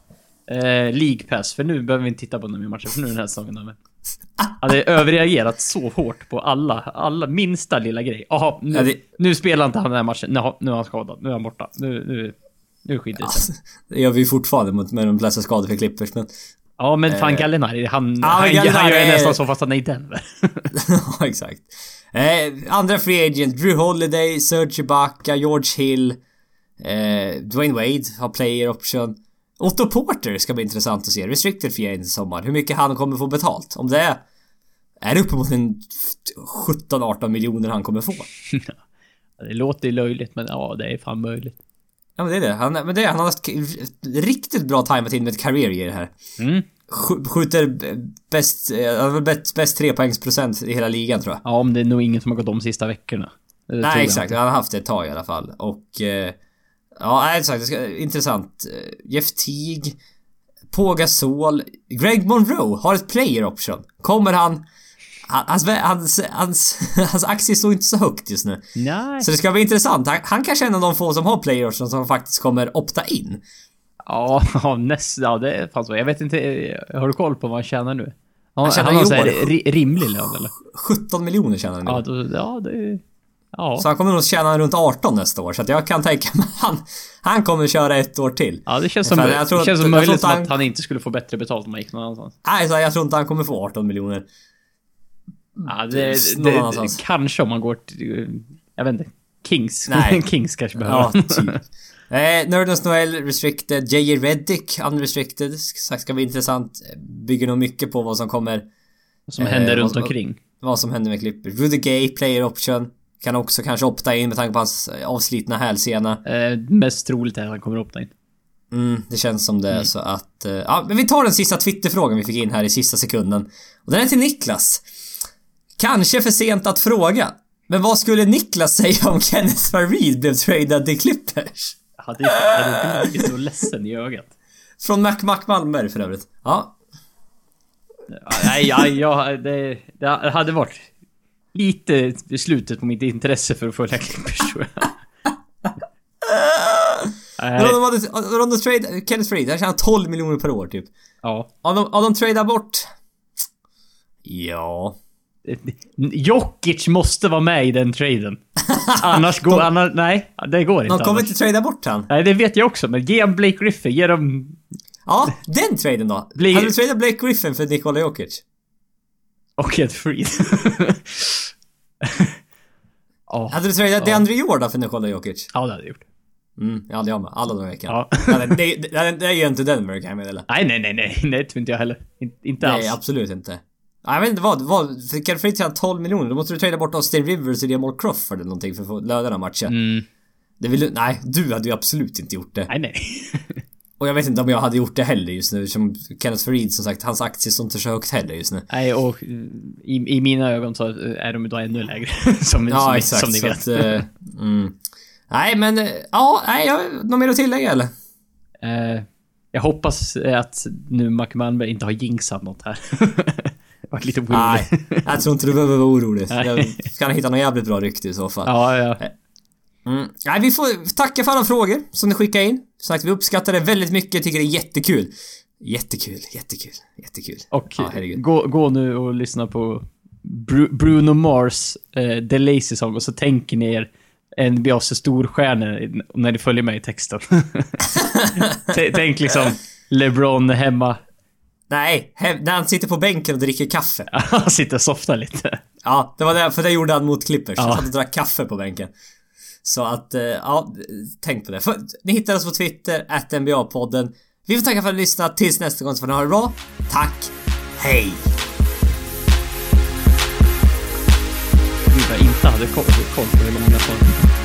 eh, League Pass, för nu behöver vi inte titta på några mer matcher, för nu är den här säsongen över. Jag hade överreagerat så hårt på alla, alla minsta lilla grej. Jaha, nu, Ja, det- nu spelar inte han den här matchen. Nu, har- nu är han skadad. Nu är han borta. Nu, nu, nu skiter sig. Det gör vi ju fortfarande mot, med de flesta skador för Clippers men... Ja, men fan Gallinari, han, Eh. Ja, han, Gallinari han gör är- nästan så fast han är i Denver. Ja, exakt. Eh, andra free agent, Drew Holiday, Serge Ibaka, George Hill, eh, Dwayne Wade har player option. Otto Porter ska bli intressant att se. Restricted free agent i sommar. Hur mycket han kommer få betalt. Om det är... Är det uppemot en 17-18 miljoner han kommer få? det låter ju löjligt, men ja, det är fan möjligt. Ja men det är det. Han, men det är, han har haft riktigt bra timat in med ett career year här. Mm. Sk- Skjuter bäst, eh, bäst, bäst trepoängsprocent i hela ligan tror jag. Ja, om det är nog ingen som har gått om sista veckorna. Det Nej exakt, han har haft det ett tag i alla fall och... Eh, ja, nej, exakt. Det ska, intressant. Eh, Jeff Teague, Pågasol, Greg Monroe har ett player option. Kommer han... han- Hans, hans, hans, hans aktie står inte så högt just nu. Nej. Så det ska bli intressant. Han, han kanske är en av de få som har player option som faktiskt kommer opta in. Ja, ja, näst, ja, det är fan så. Jag vet inte, eh, har du koll på vad han tjänar nu? Han, Han tjänar han har i år- ri, rimlig lön eller? 17 miljoner tjänar han nu. Ja, då, ja det är... Ja. Så han kommer nog tjäna runt 18 nästa år. Så att jag kan tänka mig att han, han kommer köra ett år till. Ja, det känns som, jag tror det känns som möjligt som han- att han inte skulle få bättre betalt om han gick någon annanstans. Nej, så jag tror inte han kommer få 18 miljoner. Ja, det, det, annanstans. kanske om man går till... Jag vet inte. Kings. Nej. Kings kanske behöver Ja, han. typ. Eh, Nerdens Noel Restricted, J.J. Reddick Unrestricted. Sagt ska bli intressant. Bygger nog mycket på vad som kommer... Vad som Eh, händer runt vad- omkring. Vad som händer med Clippers. Rudy Gay, player option. Kan också kanske opta in med tanke på hans eh, avslitna hälsena. Eh, mest troligt är att han kommer upp in. Mm, det känns som det så att... eh, ja, men vi tar den sista Twitterfrågan vi fick in här i sista sekunden. Och den är till Niklas. Kanske för sent att fråga. Men vad skulle Niklas säga om Kenneth Farid blev tradad till Clippers? Jag hade, jag hade blivit så ledsen i ögat. Från Mac Mac Malmberg för övrigt. Ja. Ja, Nej, ja, ja, det, det hade varit lite slutet på mitt intresse för att följa Clippers tror jag. Men Nej, om de hade... Om de trade... Kenneth Farid, han tjänar 12 miljoner per år typ. ja. Om de, om de tradar bort... Ja... Jokic måste vara med i den traden. Annars går... Annars, nej, det går inte De kommer annars. inte trada bort han. Nej, det vet jag också, men ge en Blake Griffin, ge dem... Ja, den traden då. Blir- Hade du tradat Blake Griffin för Nikola Jokic? Och ett Freed. Ja, Hade du tradat DeAndre Jordan för Nikola Jokic? ja, det hade jag gjort. Mm, ja det har man. Alla de veckorna. Ja. Ja. det, det, det, ju inte Denver kan jag meddela. Nej, nej, nej, nej, det tror inte jag heller. In, inte alls. Nej, absolut inte. Ja, Jag vet inte vad, vad Kenneth Farid tjänar 12 miljoner. Då måste du trada bort Austin Rivers och Jamal Crawford eller någonting för att få löna den matchen. Mm, Det vill du, nej, du hade ju absolut inte gjort det. nej, nej. Och jag vet inte om jag hade gjort det heller just nu som Kenneth Farid som sagt, hans aktier står inte så högt heller just nu. nej, och eh, i, i mina ögon så är de då ännu lägre. som, Ja, som, exakt. som ni vet. Att, eh, mm. Nej, men eh, ja, nej, jag, något mer att tillägga eller? Eh, jag hoppas att nu Mac Malmberg inte har jinxat något här. var lite weird. Nej, jag tror inte du behöver vara orolig. Jag kan hitta något jävligt bra rykte i så fall. Ja, ja. Mm. Nej, vi får tacka för alla frågor som ni skickar in. Som sagt, vi uppskattar det väldigt mycket. Tycker det är jättekul. Jättekul, jättekul, jättekul. Och Ja, gå, gå nu och lyssna på Bru Bruno Mars eh, The Lazy Song och så tänker ni er NBAs storstjärnor när ni följer med i texten. Tänk liksom LeBron hemma. Nej, he- när han sitter på bänken och dricker kaffe. Han sitter och softar lite. Ja, det var det, för det gjorde han mot Clippers. Ja. Han satt och drack kaffe på bänken. Så att, eh, ja, tänk på det. För, ni hittar oss på Twitter, at NBA-podden. Vi får tacka för att ni lyssnat. Tills nästa gång så får ni ha det bra. Tack. Hej! Gud, jag inte hade koll på hur många som